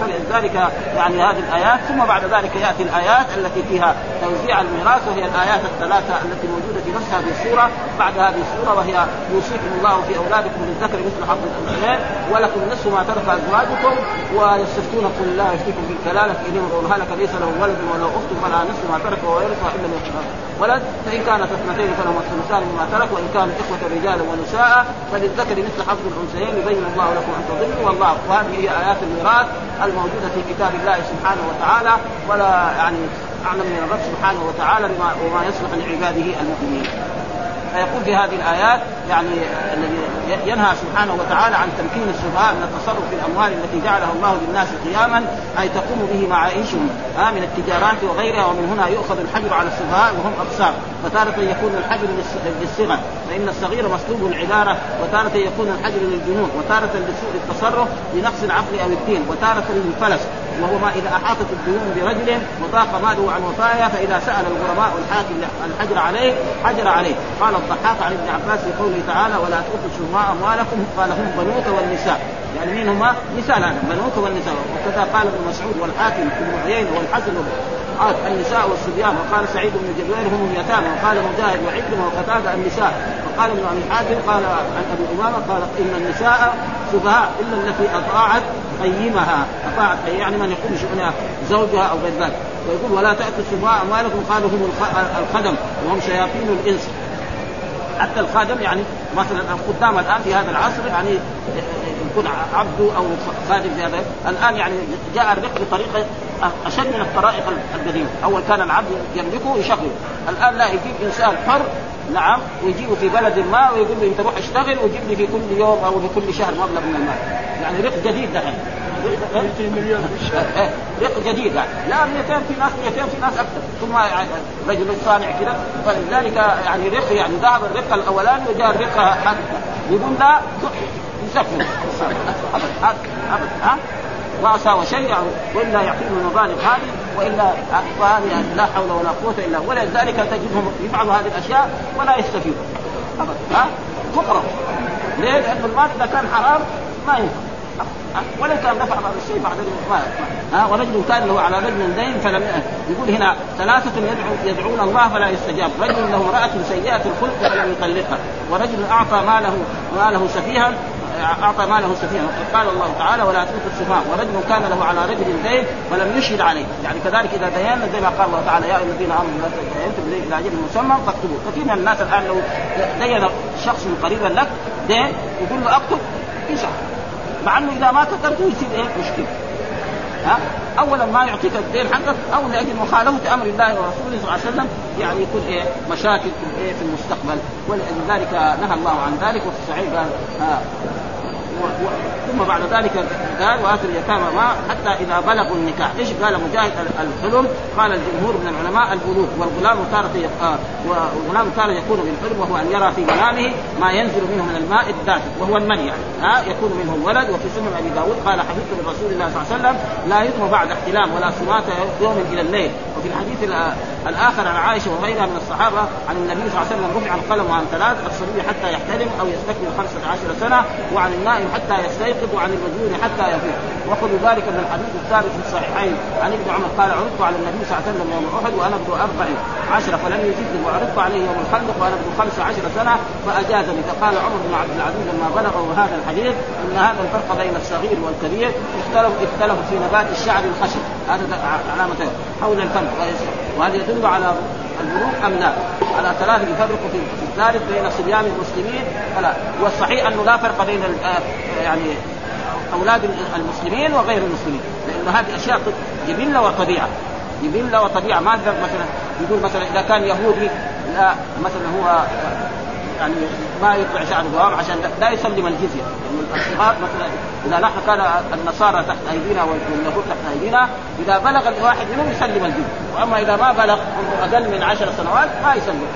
S2: فلذلك يعني هذه الآيات ثم بعد ذلك يأتي الآيات التي فيها توزيع الميراث وهي الآيات الثلاثة التي موجودة. في نفس هذه السورة بعد هذه السورة وهي يوصيكم الله في أولادكم للذكر مثل حظ الأنثيين ولكم نصف ما ترك أزواجكم ويستفتونكم قل الله يفتيكم في الكلاله ان امرؤ هلك ليس له ولد وله أخت فلا نصف ما ترك ويرثها ان لم يكن ولد فإن كانت اثنتين فلهما الثلثان مما ترك وإن كانوا إخوة رجالا ونساء فللذكر مثل حظ الأنثيين يبين الله لكم أن تضلوا والله وهذه هي آيات الميراث الموجودة في كتاب الله سبحانه وتعالى ولا يعني أعلم من الرب سبحانه وتعالى بما وما يصلح لعباده المؤمنين. فيقول في هذه الآيات يعني الذي ينهى سبحانه وتعالى عن تمكين السفهاء من التصرف في الأموال التي جعلها الله للناس قياما أي تقوم به معايشهم آه من التجارات وغيرها ومن هنا يؤخذ الحجر على السفهاء وهم أقسام فتارة يكون الحجر للصغر فإن الصغير مسلوب العبارة وتارة يكون الحجر للجنون وتارة لسوء التصرف لنقص العقل أو الدين وتارة للفلس وهو ما إذا أحاطت الديون برجل وضاق ماله عن وفايا فإذا سأل الغرباء الحاكم الحجر عليه حجر عليه. قال الضحاك عن ابن عباس في قوله تعالى ولا تؤتوا الشرماء أموالكم قال هم بنوك والنساء يعني مين هما؟ نساء بنوك والنساء. وكذا قال ابن مسعود والحاكم ابن عيينة والحسن النساء والصبيان وقال سعيد بن جبير هم اليتامى وقال مجاهد وعكرمة وقتادة النساء وقال ابن أبي حاتم قال عن أبي أمامة قال إن النساء سفهاء إلا التي أطاعت قيمها أطاعت يعني من يقوم شؤونها زوجها أو غير ذلك. ويقول ولا تأتوا السفهاء أموالكم قالوا هم الخدم وهم شياطين الإنس. حتى الخادم يعني مثلا الخدام الآن في هذا العصر يعني يكون عبد أو خادم في هذا الآن يعني جاء الرق بطريقة أشد من الطرائق القديمة، أول كان العبد يملكه يشغله، الآن لا يجيب إنسان حر نعم ويجيبه في بلد ما ويقول له أنت روح اشتغل وجيب لي في كل يوم أو في كل شهر مبلغ من المال، يعني رق جديد دحين.
S3: 200 مليون في الشهر
S2: رق جديد يعني. لا 200 في ناس 200 في ناس أكثر. ثم رجل صانع كذا. فلذلك يعني رق يعني ذهب الرق الأولاني وجاء الرق يقول لا ابدا ها؟ شيء يعني وإلا يعطيهم المبالغ هذه وإلا فهذه لا حول ولا قوة إلا ولذلك تجدهم يفعلوا هذه الأشياء ولا يستفيدوا ابدا ها؟ فقراء ليه؟ لأن المال إذا كان حرام ما ينفع. ولا كان دفع بعض الشيء بعد ما ها؟ ورجل كان له على رجل دين فلم يقول هنا ثلاثة يدعو يدعون الله فلا يستجاب، رجل له امرأة سيئة الخلق فلم يطلقها، ورجل أعطى ماله ماله سفيها أعطى ماله سفيها قال الله تعالى ولا تؤتوا السفهاء ورجل كان له على رجل دين ولم يشهد عليه. يعني كذلك إذا دينا زي ما قال الله تعالى يا أيها الذين آمنوا اذا دينتم إلى أجل مسمى فاكتبوه. كثير من الناس الآن لو دين شخص قريبا لك دين يقول له أكتب يشهد مع إنه إذا ما كتبته يصير إيه؟ مشكلة. ها؟ اولا ما يعطيك الدين حقك أو لأجل مخالفة أمر الله ورسوله صلى الله عليه وسلم يعني يكون إيه؟ مشاكل في إيه؟ في المستقبل. ولذلك نهى الله عن ذلك وفي الصحيح قال. و... ثم بعد ذلك قال واتوا اليتامى ما حتى إذا بلغوا النكاح، إيش قال مجاهد الحلم؟ قال الجمهور من العلماء البلوغ والغلام تارة آه والغلام تارة يكون بالحلم وهو أن يرى في منامه ما ينزل منه من الماء الدافئ وهو المني يعني. ها يكون منه ولد وفي سنن أبي داود قال حديث من رسول الله صلى الله عليه وسلم لا يطم بعد احتلام ولا سمات يوم إلى الليل. وفي الحديث الآخر عن عائشة وغيرها من الصحابة عن النبي صلى الله عليه وسلم رفع القلم عن ثلاث الصبي حتى يحتلم أو يستكمل 15 سنة وعن النائم حتى يستيقظ وعن المجنون حتى يفيق وخذوا ذلك من الحديث الثابت في الصحيحين. عن ابن عمر قال عرضت على النبي صلى الله عليه وسلم يوم أحد وأنا ابن أربع عشره فلم يجدني وعرضت عليه يوم الخندق وأنا ابن خمس عشر سنة فاجازني فقال عمر بن عبد العزيز لما بلغه هذا الحديث إن هذا الفرق بين الصغير والكبير اختلف اختلفوا في نبات الشعر الخشب. هذا علامه حول الفم. وهذا يدل على البلوغ أم لا؟ على ثلاث يفرق في الثالث بين صبيان المسلمين. فلا. والصحيح أنه لا فرق بين يعني أولاد المسلمين وغير المسلمين. لأنه هذه أشياء جبلة وطبيعة. جبلة وطبيعة. ما مثلا يقول مثلا إذا كان يهودي لا. مثلا هو يعني ما يطلع شعر دوام عشان لا يسلم الجزية. يعني الصغار مثلا إذا نحن كان النصارى تحت أيدينا واليهود تحت أيدينا إذا بلغ الواحد منهم يسلم الجزية. وأما إذا ما بلغ أقل من عشر سنوات ما يسلم.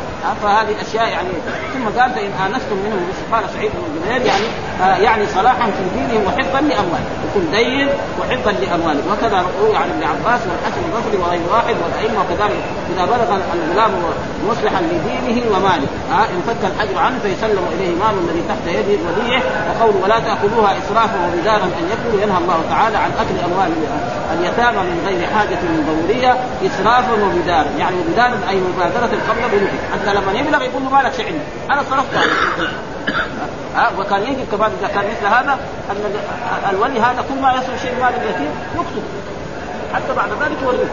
S2: فهذه أشياء يعني ثم قال فإن آنستم منهم قال سعيد بن جبير يعني آه يعني صلاحا في دينهم وحفظا لأموالهم. يكون دين وحفظا لأموالهم. وكذا روي عن ابن عباس والحسن البصري وغير واحد والأئمة وكذلك إذا بلغ الغلام مصلحا لدينه وماله. آه إن فك عنه فيسلم إليه مال الذي تحت يده وليه وقول ولا تأخذوها إسرافا وبدارا أن يكون ينهى الله تعالى عن اكل أموال اليتامى من غير حاجة من ضرورية إسرافا وبدارا. يعني بدارا أي مبادرة قبل بلوغه حتى لما يبلغ يقول له مالك شيء عندي. أنا صرفت. ها؟ وكان يجب كمان إذا كان مثل هذا أن الولي هذا كل ما يصل شيء مال اليتيم يكتب حتى بعد ذلك يوريه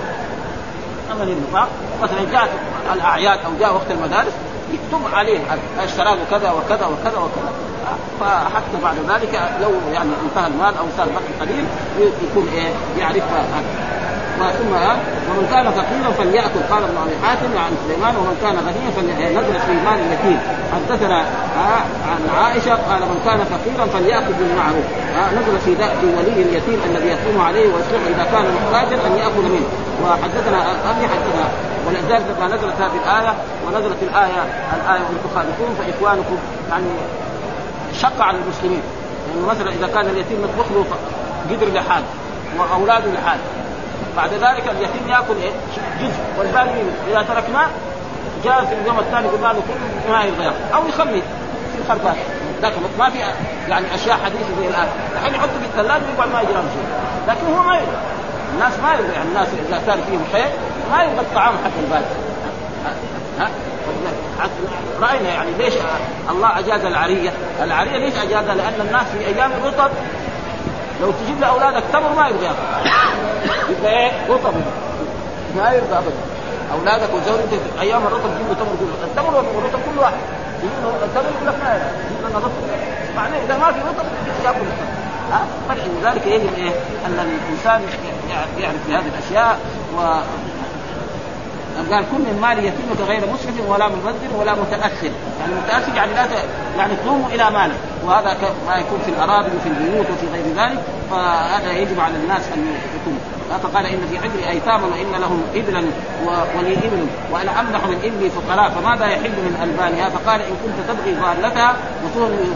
S2: أما الانفاق مثلا جاءت الأعياد أو جاء وقت المدارس يكتب عليه اشترى له كذا وكذا وكذا وكذا. فحتى بعد ذلك لو يعني انتهى المال أو صار بقي قليل يكون إيه يعرف ثم ومن كان فقيرا فليأكل. قال ابن أبي حاتم عن سليمان ومن كان غنيا فلنزل في مال اليتيم. حدثنا عن عائشة قال من كان فقيرا فليأكل بالمعروف. نزل في في ولي اليتيم الذي يقوم عليه ويصلح إذا كان محتاجا أن يأكل منه. وحدثنا ابي حدثنا ولذلك ما نزلت هذه الآية ونزلت الآية الآية ان تخالفون فإخوانكم يعني شق على المسلمين. يعني مثلا إذا كان اليتيم مطبخ له قدر لحال وأولاده لحال. بعد ذلك اليتيم يأكل إيه؟ جزء والباقي إذا تركناه جاء في اليوم الثاني قلنا له كل ما يرضى أو يخلي في الخربات لكن ما في يعني أشياء حديثة زي الآن. الحين يحطه في الثلاجة ويقعد ما يجرى شيء. لكن هو ما يرضى. الناس ما يرضى. يعني الناس إذا كان فيهم خير ما يرضى الطعام حتى الباقي. ها؟ رأينا يعني ليش الله أجاز العرية؟ العرية ليش أجازها؟ لأن الناس في أيام الرطب لو تجيب لاولادك تمر ما يرضى يبقى إيه؟ رطب ما يرضى ابدا أولادك وزوجتك أيام الرطب تجيب له تمر كله. التمر والرطب كل واحد. التمر يقول لك ما يجيب لنا رطب معناه إذا ما في رطب ياكل ها؟ فلذلك يجب إيه؟ أن الإنسان يعرف هذه الأشياء و قال كل من مال يتيمك غير مسرف ولا مبذر ولا متاثر، يعني متاثر يعني لا يعني تضم إلى ماله، وهذا ما يكون في الأراضي وفي البيوت وفي غير ذلك، فهذا يجب على الناس أن يكون فقال إن في حجري ايتاما وإن لهم إبلا ولي إبل وأنا امنح من إبلي فقراء فماذا يحل من ألبانها؟ فقال إن كنت تبغي ضالتها وتهن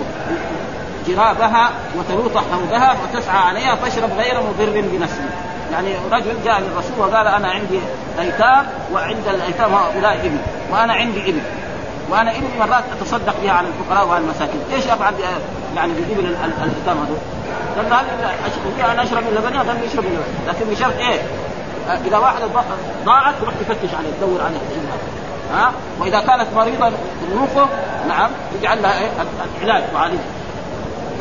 S2: جرابها وتلوط حوضها وتسعى عليها فاشرب غير مضر بنفسه يعني رجل جاء للرسول وقال أنا عندي أيتام وعند الأيتام هؤلاء ابن وأنا عندي ابن وأنا ابني مرات أتصدق بها على الفقراء وعلى المساكين، إيش أفعل يعني بابل الايتام هذول؟ قال هل أنا أشرب من لبنها؟ قال يشرب لبنها، لكن بشرط إيه؟ إذا واحدة ضاعت تروح تفتش عليه تدور عليها ها؟ وإذا كانت مريضة ظروفه نعم تجعل لها إيه؟ العلاج وعالجها.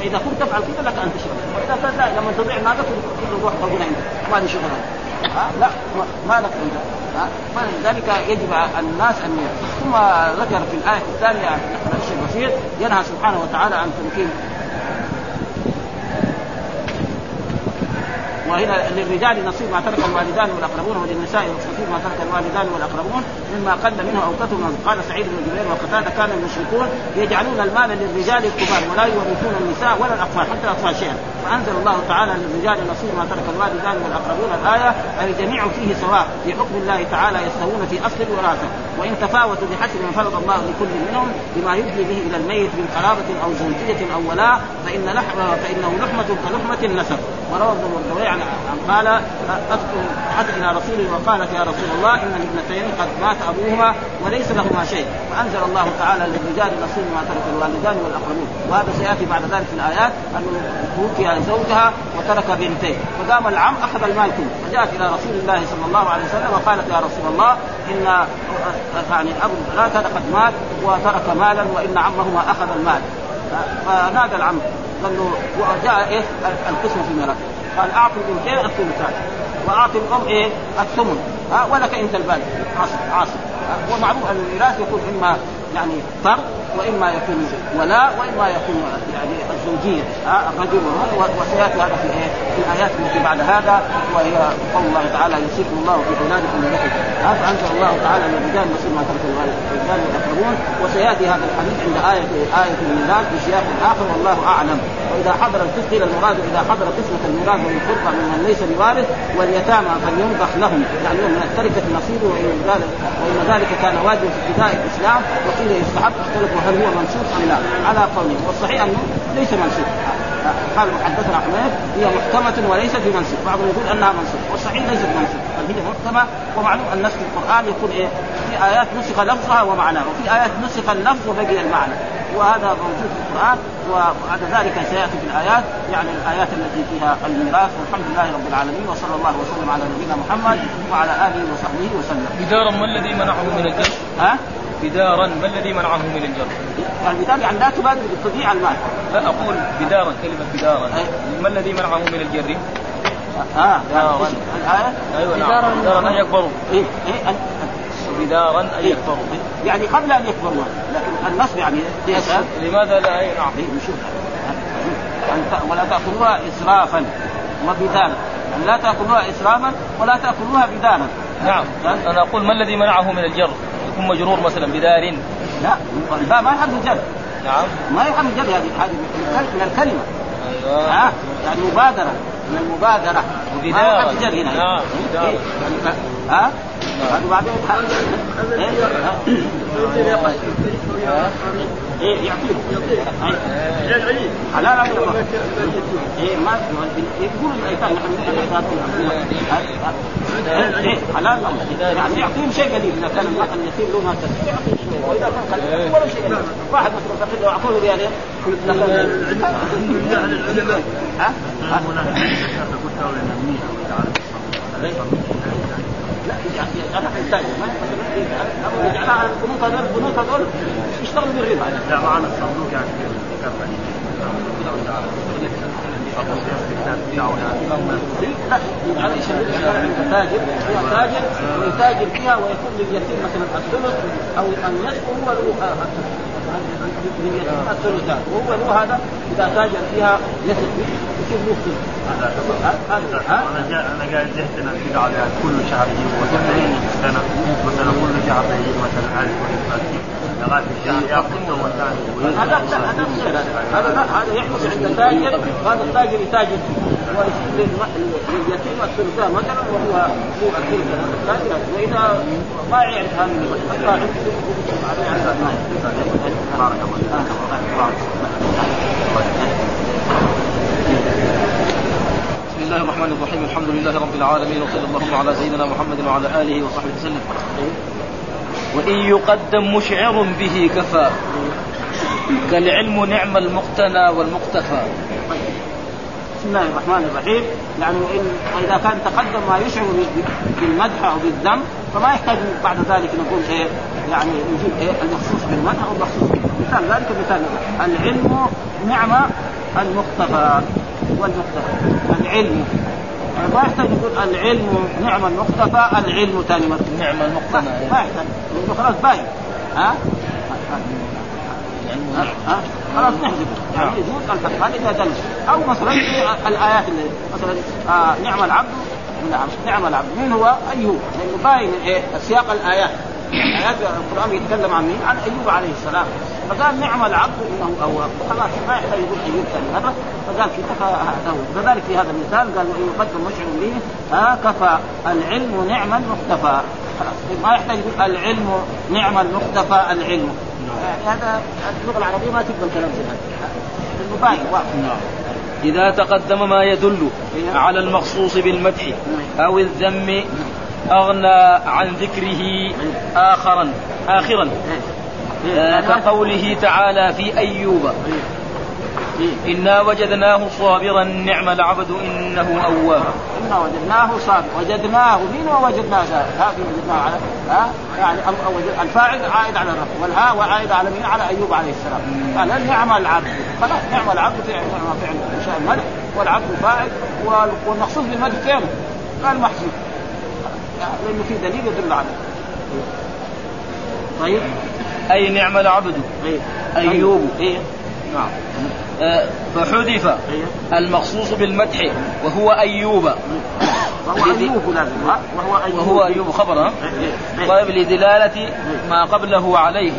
S2: فإذا كنت تفعل كذا لك أن تشرب. وإذا كان لا لما تضيع مالك كل روح ربنا عندك ما لي شغل ها؟ لا ما لك ها؟ فلذلك يجب على الناس أن ثم ذكر في الآية الثانية الشيء بسيط ينهى سبحانه وتعالى عن تمكين وهنا للرجال نصيب ما ترك الوالدان والأقربون وللنساء نصيب ما ترك الوالدان والأقربون مما قل منه أو كثر قال سعيد بن جبير وقتادة كان المشركون يجعلون المال للرجال الكبار ولا يورثون النساء ولا الأطفال حتى الأطفال شيئا. فأنزل الله تعالى للرجال نصيب ما ترك الوالدان والأقربون الآية الجميع فيه سواء في حكم الله تعالى يستوون في أصل الوراثة. وإن تفاوتوا بحسب ما فرض الله لكل منهم بما يدلي به إلى الميت من قرابة أو زوجية أو ولاء فإن لحم فإنه لحمة كلحمة النسب. وروى ابن عن قال اتت إلى رسوله وقالت يا رسول الله إن الابنتين قد مات أبوهما وليس لهما شيء. فأنزل الله تعالى للرجال نصيب ما ترك الوالدان والأقربون. وهذا سيأتي بعد ذلك في الآيات. انه توفي زوجها وترك بنتين. فقام العم أخذ المال كله. فجاءت إلى رسول الله صلى الله عليه وسلم وقالت يا رسول الله إن يعني أبو الثلاثه قد مات وترك مالا وإن عمهما أخذ المال. فنادى العم قال له وجاء إيه؟ القسم في الميراث قال أعطي البنتين الثلثان وأعطي الام إيه؟ الثمن ها ولك أنت الباقي عاصم عاصم ومعروف أن الميراث يكون إما يعني فرض وإما يكون ولا وإما يكون يعني الزوجية الرجل وسيأتي هذا في إيه؟ في الآيات التي بعد هذا وهي قول الله تعالى يوصيكم الله في أولادكم للذكر فأنزل الله تعالى للرجال مثل ما ترك الرجال يقربون وسيأتي هذا الحديث عند آية آية الميلاد بسياق آخر والله أعلم. وإذا حضر الطفل قيل المراد إذا حضر قسمة الميلاد والفرقة من ليس بوارث واليتامى فلينضخ لهم. يعني من التركه نصيبه وإن ذلك وإن ذلك كان واجبا في ابتداء الإسلام وقيل يستحب اختلفوا هل هو منسوخ أم لا؟ على قوله. والصحيح أنه ليس منسوخ. قال حدثنا حميد هي محكمة وليست بمنسوخ، بعضهم يقول أنها منسوخ، والصحيح ليست بمنسوخ، بل هي محكمة؟ ومعلوم أن نسخ القرآن يكون إيه؟ في آيات نسخ لفظها ومعناها، وفي آيات نسخ اللفظ وبقي المعنى، وهذا موجود في القرآن وبعد ذلك سيأتي في الآيات يعني الآيات التي فيها الميراث. والحمد لله رب العالمين وصلى الله وسلم على نبينا محمد وعلى آله وصحبه وسلم.
S3: بدارا ما الذي منعه من الجر؟
S2: ها؟
S3: بدارا ما الذي منعه من الجر؟
S2: البدار يعني لا تبادر بتضيع المال.
S3: لا أقول بدارا كلمة بدارا. ما الذي منعه من الجر؟
S2: ها
S3: بدارا.
S2: الآية
S3: أيوه نعم. بدارا. أن يكبروا.
S2: إيه إيه أن-
S3: بدارا أن يكبروا.
S2: يعني قبل أن يكبروا لكن النصب يعني يسأل
S3: لماذا لا؟ أي نعم.
S2: إيه نشوف. ولا تأكلوها إسرافا وبدارا. أن لا تأكلوها إسرافا ولا تأكلوها بدارا.
S3: نعم. أنا أقول ما الذي منعه من الجر؟ يكون مجرور مثلا بدار.
S2: لا الباء ما يحب الجر.
S3: نعم.
S2: ما يحب الجر هذه هذه من الكل- من الكلمة.
S3: أيوه.
S2: ها؟ يعني مبادرة من. يحب الجر هنا.
S3: نعم،
S2: ها هذا بعدين؟ ها؟ إيه يعطيه يعطيه حلال عليه إيه ما يقول الايتام نحن حلال يعني يعطيهم شيء قليل اذا كان اليتيم له ما يعطيه شيء واذا كان قليل ولا شيء واحد مثلا فقير لو اعطوه ريالين ها؟ لا يعني أنا احتاج ما يجعلها البنوك هذول البنوك هذول يشتغلوا بالربا
S4: لا معنا الصندوق يعني
S2: لا يجعل يشغل تاجر فيها تاجر ويتاجر فيها ويكون لليتيم مثلا الثلث أو النصف وهو له آه، لليتيم الثلثان وهو له هذا اذا تاجر فيها يثق يصير له ثلث هذا
S4: أنا أنا قاعد ان كذا على كل شهر يجيب وثمانين سنه مثلا كل شهر يجيب مثلا 1000 لغايه الشهر ياخذ ثم ثاني
S2: هذا هذا هذا هذا يحدث عند التاجر وهذا التاجر يتاجر ويصير لليتيم الثلثان مثلا وهو هو الثلث التاجر وإذا ما يعرف هذه
S3: بسم الله الرحمن الرحيم. الحمد لله رب العالمين وصلى الله على سيدنا محمد وعلى آله وصحبه وسلم. وإن يقدم مشعر به كفى كالعلم نعم المقتنى والمقتفى.
S2: بسم الله الرحمن الرحيم. يعني إن واذا كان تقدم ما يشعر بالمدح أو بالذم فما يحتاج بعد ذلك نقول إيه يعني نجيب إيه المخصوص بالمدح أو المخصوص. مثال ذلك مثال. العلم نعمه المقتفى والمقتفى العلم. ما يحتاج يقول العلم نعم المقتفى العلم ثاني مرة
S3: نعم
S2: ما
S3: المقتنى
S2: ما يحتاج. لأنه خلاص باين ها ها؟ ها؟ خلاص نحذفه يعني يجوز الفتح هذا اذا دل أو مثلا الآيات اللي مثلا آه نعم العبد نعم نعم العبد. مين هو؟ أيوب. لأنه باين إيه سياق الآيات. ايات القرآن يتكلم عن مين؟ عن أيوب عليه السلام. فقال نعم العبد إنه أواب. خلاص ما يحتاج يقول أيوب ثاني مرة. فقال كفى هذا؟ هو كذلك في هذا المثال قال وان يقدم مشعر به ها كفى. العلم نعم المختفى. خلاص ما يحتاج يقول العلم نعم المختفى العلم. هذا اللغة العربية ما تقبل كلام زي هذا. واضح.
S3: إذا تقدم ما يدل على المخصوص بالمدح أو الذم أغنى عن ذكره آخرا آخرا. آه، كقوله تعالى في أيوب. إنا وجدناه صابرا نعم العبد إنه أواب.
S2: إنا وجدناه صابر وجدناه مين ووجدناه هذه وجدناه على ها؟ يعني الفاعل عائد على الرب والهاء وعائد على مين؟ على أيوب عليه السلام. قال نعم العبد. خلاص نعم العبد فعل نعم فعل. انشاء المدح والعبد فاعل وال- والمقصود بالمدح فين؟ قال محسوب لأنه في دليل يدل عليه طيب.
S3: أي نعم العبد.
S2: إيه.
S3: أيوب.
S2: إيه.
S3: نعم. فحذف
S2: إيه.
S3: المخصوص بالمدح وهو أيوب
S2: وهو أيوب لازم؟ وهو أيوب
S3: وهو أيوب خبر ها؟
S2: إيه. إيه.
S3: طيب لدلالة ما قبله عليه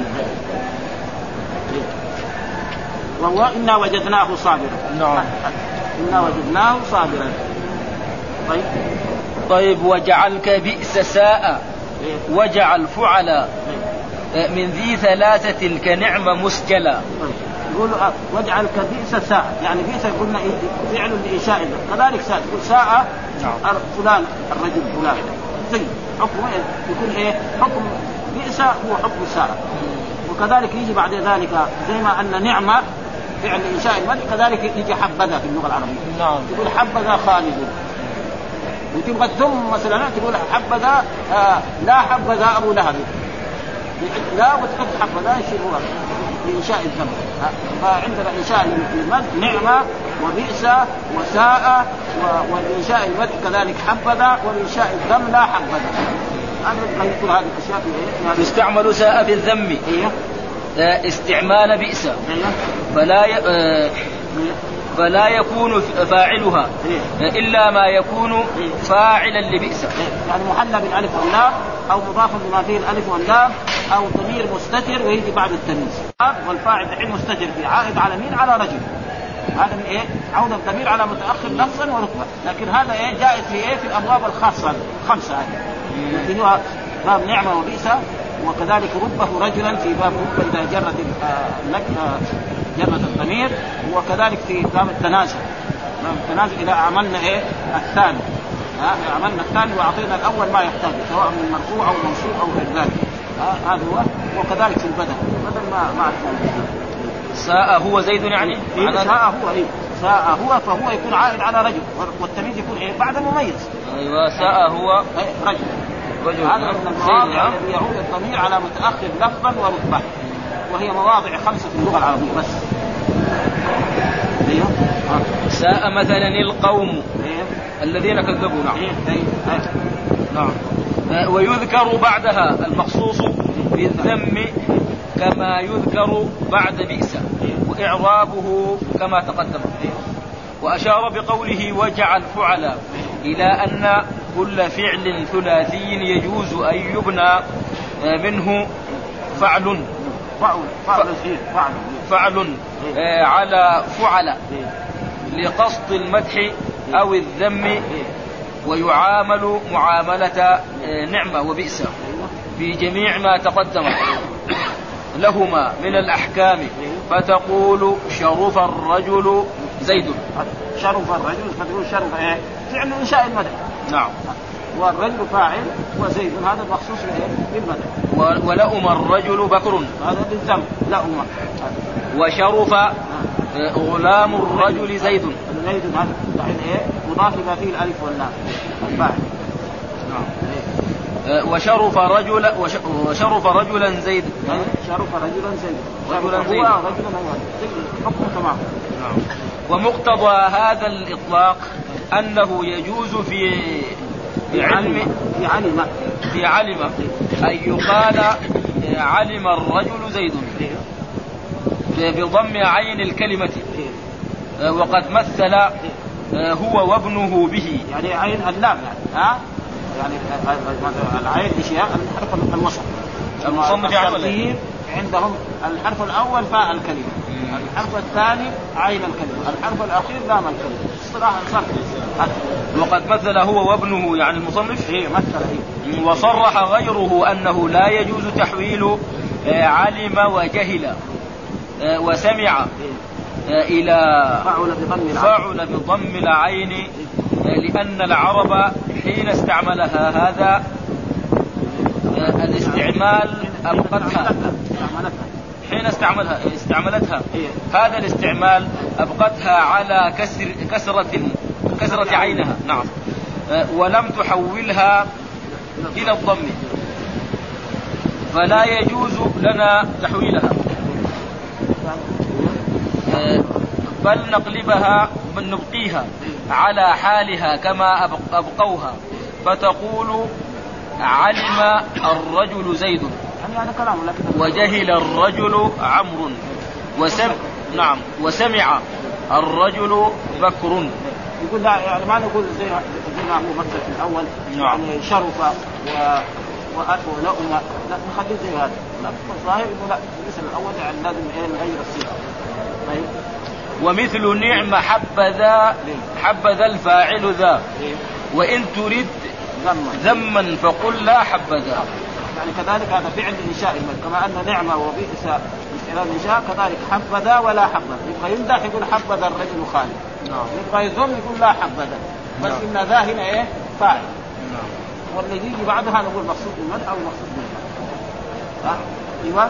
S2: وهو إنا وجدناه صابرا
S3: نعم
S2: إنا وجدناه صابرا طيب
S3: طيب وجعلك بئس ساء
S2: إيه.
S3: وجعل فعل
S2: إيه.
S3: من ذي ثلاثة كنعمة مسجلا
S2: طيب. يقول آه، واجعل كبئس ساعة يعني بئس قلنا إيه؟ فعل لإنشاء كذلك ساعة تقول ساعة. فلان الرجل فلان. زي حكم إيه؟ يكون إيه؟ حكم بئس هو حكم ساعة وكذلك يجي بعد ذلك زي ما أن نعمة فعل لإنشاء المدح كذلك يجي حبذا في اللغة العربية.
S3: نعم.
S2: تقول حبذا خالد. وتبغى ثم مثلا تقول حبذا آه لا حبذا أبو لهب. لا وتحط حبذا يصير هو. لإنشاء الذنب فعندنا إنشاء المد نعمة وبئس وساء والإنشاء المد كذلك حبذا والإنشاء الذم لا حبذا. هذا يذكر هذه الأشياء في
S3: يستعمل ساء في الذم.
S2: أيوه
S3: آه، استعمال بئس.
S2: أيوه
S3: فلا ي... آه، فلا يكون فاعلها. إلا ما يكون فاعلا لبئس
S2: يعني محلى بالالف واللام أو مضاف بما فيه الألف واللام أو ضمير مستتر ويجي بعد التمييز والفاعل دحين مستتر في عائد على مين؟ على رجل هذا من إيه؟ عود الضمير على متأخر لفظا ورتبه، لكن هذا إيه؟ جائز في إيه؟ في الأبواب الخاصة الخمسة هذه. يمكنها باب نعمة وبئس وكذلك ربه رجلا في باب رب إذا جرت جرت الضمير وكذلك في باب التنازل باب التنازل إذا عملنا إيه؟ الثاني. ها؟ عملنا الثاني وأعطينا الأول ما يحتاج سواء من مرفوع أو منصوب أو غير ذلك. ها، هذا هو. وكذلك في البدن. البدن ما ما
S3: ساء هو زيد يعني.
S2: إيه ساء هو إيه. ساء هو فهو يكون عائد على رجل. والتمييز يكون إيه؟ بعد مميز
S3: أيوة ساء هو
S2: إيه رجل.
S3: رجل.
S2: هذا. من المواضع. الذي يعود الضمير على متأخر لفظا ورتبه وهي مواضع خمسة في اللغة العربية بس. أيوه. ها.
S3: ساء مثلا القوم
S2: إيه
S3: الذين كذبوا نعم.
S2: إيه إيه.
S3: نعم. آه، ويذكر بعدها المخصوص بالذم كما يذكر بعد بئس وإعرابه كما تقدم. وأشار بقوله وجعل فعلا إلى أن كل فعل ثلاثي يجوز أن يبنى آه، منه فعل.
S2: فعل فعل فعل
S3: فعل آه، على فعل.
S2: إيه.
S3: لقصد المدح أو الذم ويعامل معاملة نعمة وبئس. في جميع ما تقدم. لهما من الأحكام. فتقول شرف الرجل زيد.
S2: شرف الرجل فتقول شرف إيه؟ فعل إنشاء المدح.
S3: نعم.
S2: والرجل فاعل وزيد. هذا بايه؟ بالمدح
S3: ولأم الرجل بكر.
S2: هذا بالذم لا أمة
S3: وشرف آه، غلام الرجل زيد.
S2: زيد هذا دحين إيه؟ مضاف لما فيه الألف واللام الفاعل.
S3: آه، وشرف رجل وش- وشرف رجلا زيد.
S2: إيه؟ شرف رجلا زيد.
S3: رجلاً زيد.
S2: رجلا حكم تمام.
S3: ومقتضى هذا الإطلاق أنه يجوز في في علم
S2: في علم.
S3: في علم. أن يقال علم الرجل زيد. بضم عين الكلمة. وقد مثل هو وابنه به.
S2: يعني عين اللام يعني ها؟ يعني العين هي؟ الحرف الوسط.
S3: المصنف إيه؟
S2: عندهم الحرف الأول فاء الكلمة. الحرف الثاني عين الكلمة. الحرف الأخير لام الكلمة. اصطلاحا صرف
S3: وقد مثل هو وابنه يعني المصنف؟
S2: هي مثل هي
S3: وصرح غيره أنه لا يجوز تحويل آه، علم وجهل آه، وسمع آه، إلى
S2: فعل بضم العين.
S3: لأن العرب حين استعملها هذا الاستعمال
S2: استعملتها
S3: حين استعملها استعملتها. هذا الاستعمال أبقتها على كسر كسرة كسرة عينها. نعم. آه، ولم تحولها إلى الضم. فلا يجوز لنا تحويلها. آه، بل نقلبها بل نبقيها على حالها كما أبق- أبقوها. فتقول علم الرجل زيد.
S2: يعني هذا لكن
S3: وجهل الرجل عمرو وسم نعم وسمع الرجل بكر.
S2: يقول لا يعني ما نقول زي زي ما هو مثل في الأول.
S3: نعم.
S2: يعني شرف و ولؤم. لا نخليه زي هذا. لا الظاهر انه لا مثل الأول يعني لازم إيه نغير الصيغه طيب.
S3: ومثل نعم حبذا حبذا الفاعل ذا.
S2: إيه؟
S3: ترد
S2: ذما.
S3: ذما فقل لا حبذا
S2: يعني كذلك هذا فعل انشاء المد كما أن نعمة وبئس استعراض انشاء كذلك حبذا ولا حبذا. يبغى يمدح يقول حبذا الرجل خالد.
S3: نعم.
S2: يبغى يذم يقول لا حبذا. بس
S3: نعم.
S2: إن ذا هنا إيه؟ فاعل.
S3: نعم.
S2: واللي يجي بعدها نقول مقصود بالمدح أو مقصود بالمدح أيوه.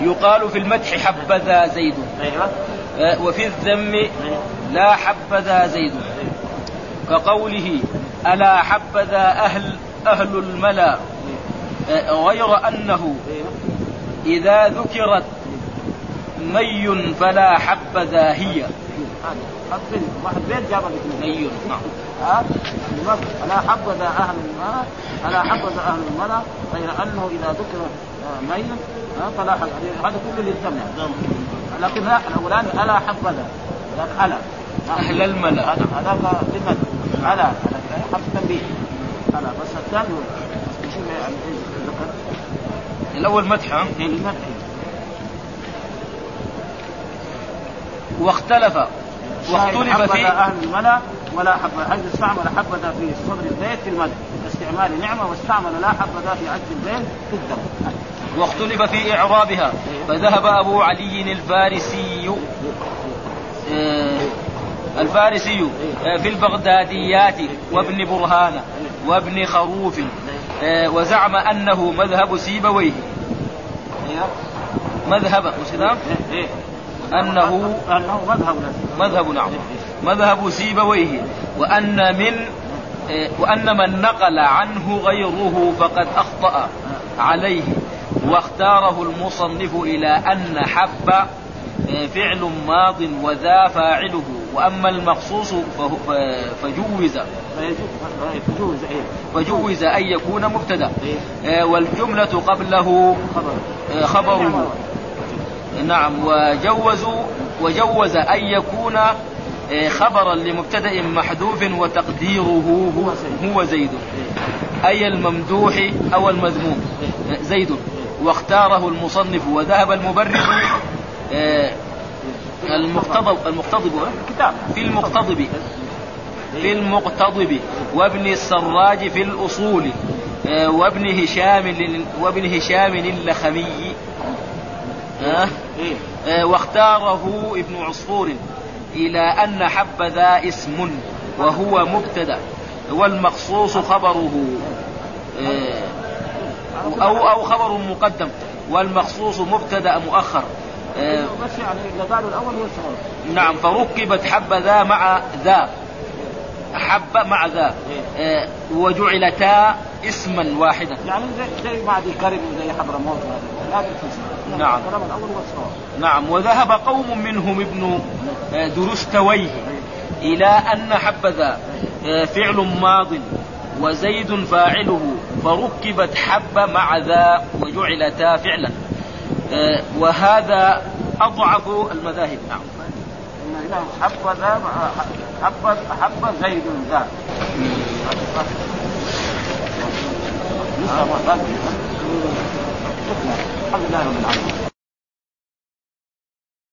S3: يقال في المدح حبذا زيد.
S2: أيوه.
S3: آه، وفي الذم لا حبذا زيد. كقوله ألا حبذا أهل أهل الملا. غير أنه إذا ذكرت مي فلا حبذا هي
S2: هذا هذا واحد بيت جاب
S3: مي نعم؟
S2: الا حبذا أهل الملا الا حبذا أهل الملا غير أنه إذا ذكر ها، فلا حبذا هذا كله للذم يعني. لكن لا الأولاني ألا حبذا ها.
S3: أهل الملا
S2: هذا هذاك لمن؟ ألا هذاك حرف تنبيه ألا بس الثاني هو شو يعني إيش ذكر؟
S3: الأول مدح ها؟
S2: لمن؟
S3: واختلف واختلف في
S2: أهل الملا ولا حبذا حيث استعمل حبذا في صدر البيت في المدح كاستعمال نعمة واستعمل لا حبذا في عجز البيت في الدم
S3: واختلف في إعرابها فذهب أبو علي الفارسي آه، الفارسي في البغداديات وابن برهان وابن خروف وزعم أنه مذهب سيبويه.
S2: أيوه
S3: مذهب مش كده؟
S2: إيه إيه.
S3: أنه
S2: أنه مذهب.
S3: مذهب نعم. مذهب سيبويه. وأن من آه، وأن من نقل عنه غيره فقد أخطأ عليه. واختاره المصنف إلى أن حب آه، فعل ماض وذا فاعله وأما المخصوص فجوز.
S2: فيجوز إيه.
S3: فجوز أن يكون مبتدأ.
S2: إيه.
S3: آه، والجملة قبله
S2: خبر.
S3: آه، نعم وجوزوا وجوز أن يكون آه، خبرا لمبتدأ محذوف وتقديره هو, هو زيد. أي الممدوح أو المذموم. زيد. واختاره المصنف وذهب المبرد آه، المقتضب المقتضب آه؟
S2: كتاب
S3: في المقتضب. في المقتضب. وابن السراج في الأصول. آه، وابن هشام وابن هشام اللخمي آه، آه، واختاره ابن عصفور إلى أن حبذا اسم وهو مبتدأ. والمخصوص خبره. آه، أو أو خبر مقدم. والمخصوص مبتدأ مؤخر.
S2: بس يعني قالوا الأول هو
S3: نعم فركبت حبذا مع ذا. حب مع ذا. آه، وجعلتا اسما واحدا.
S2: يعني زي زي ما دي كرم وزي حضرموت تنسى
S3: نعم.
S2: الكلام الأول
S3: نعم وذهب قوم منهم ابن آه، درستويه إلى أن حبذا فعل ماض وزيد فاعله. فركبت حب مع ذا وجعلتا فعلا. وهذا أضعف المذاهب. نعم.
S2: حب زيد ذا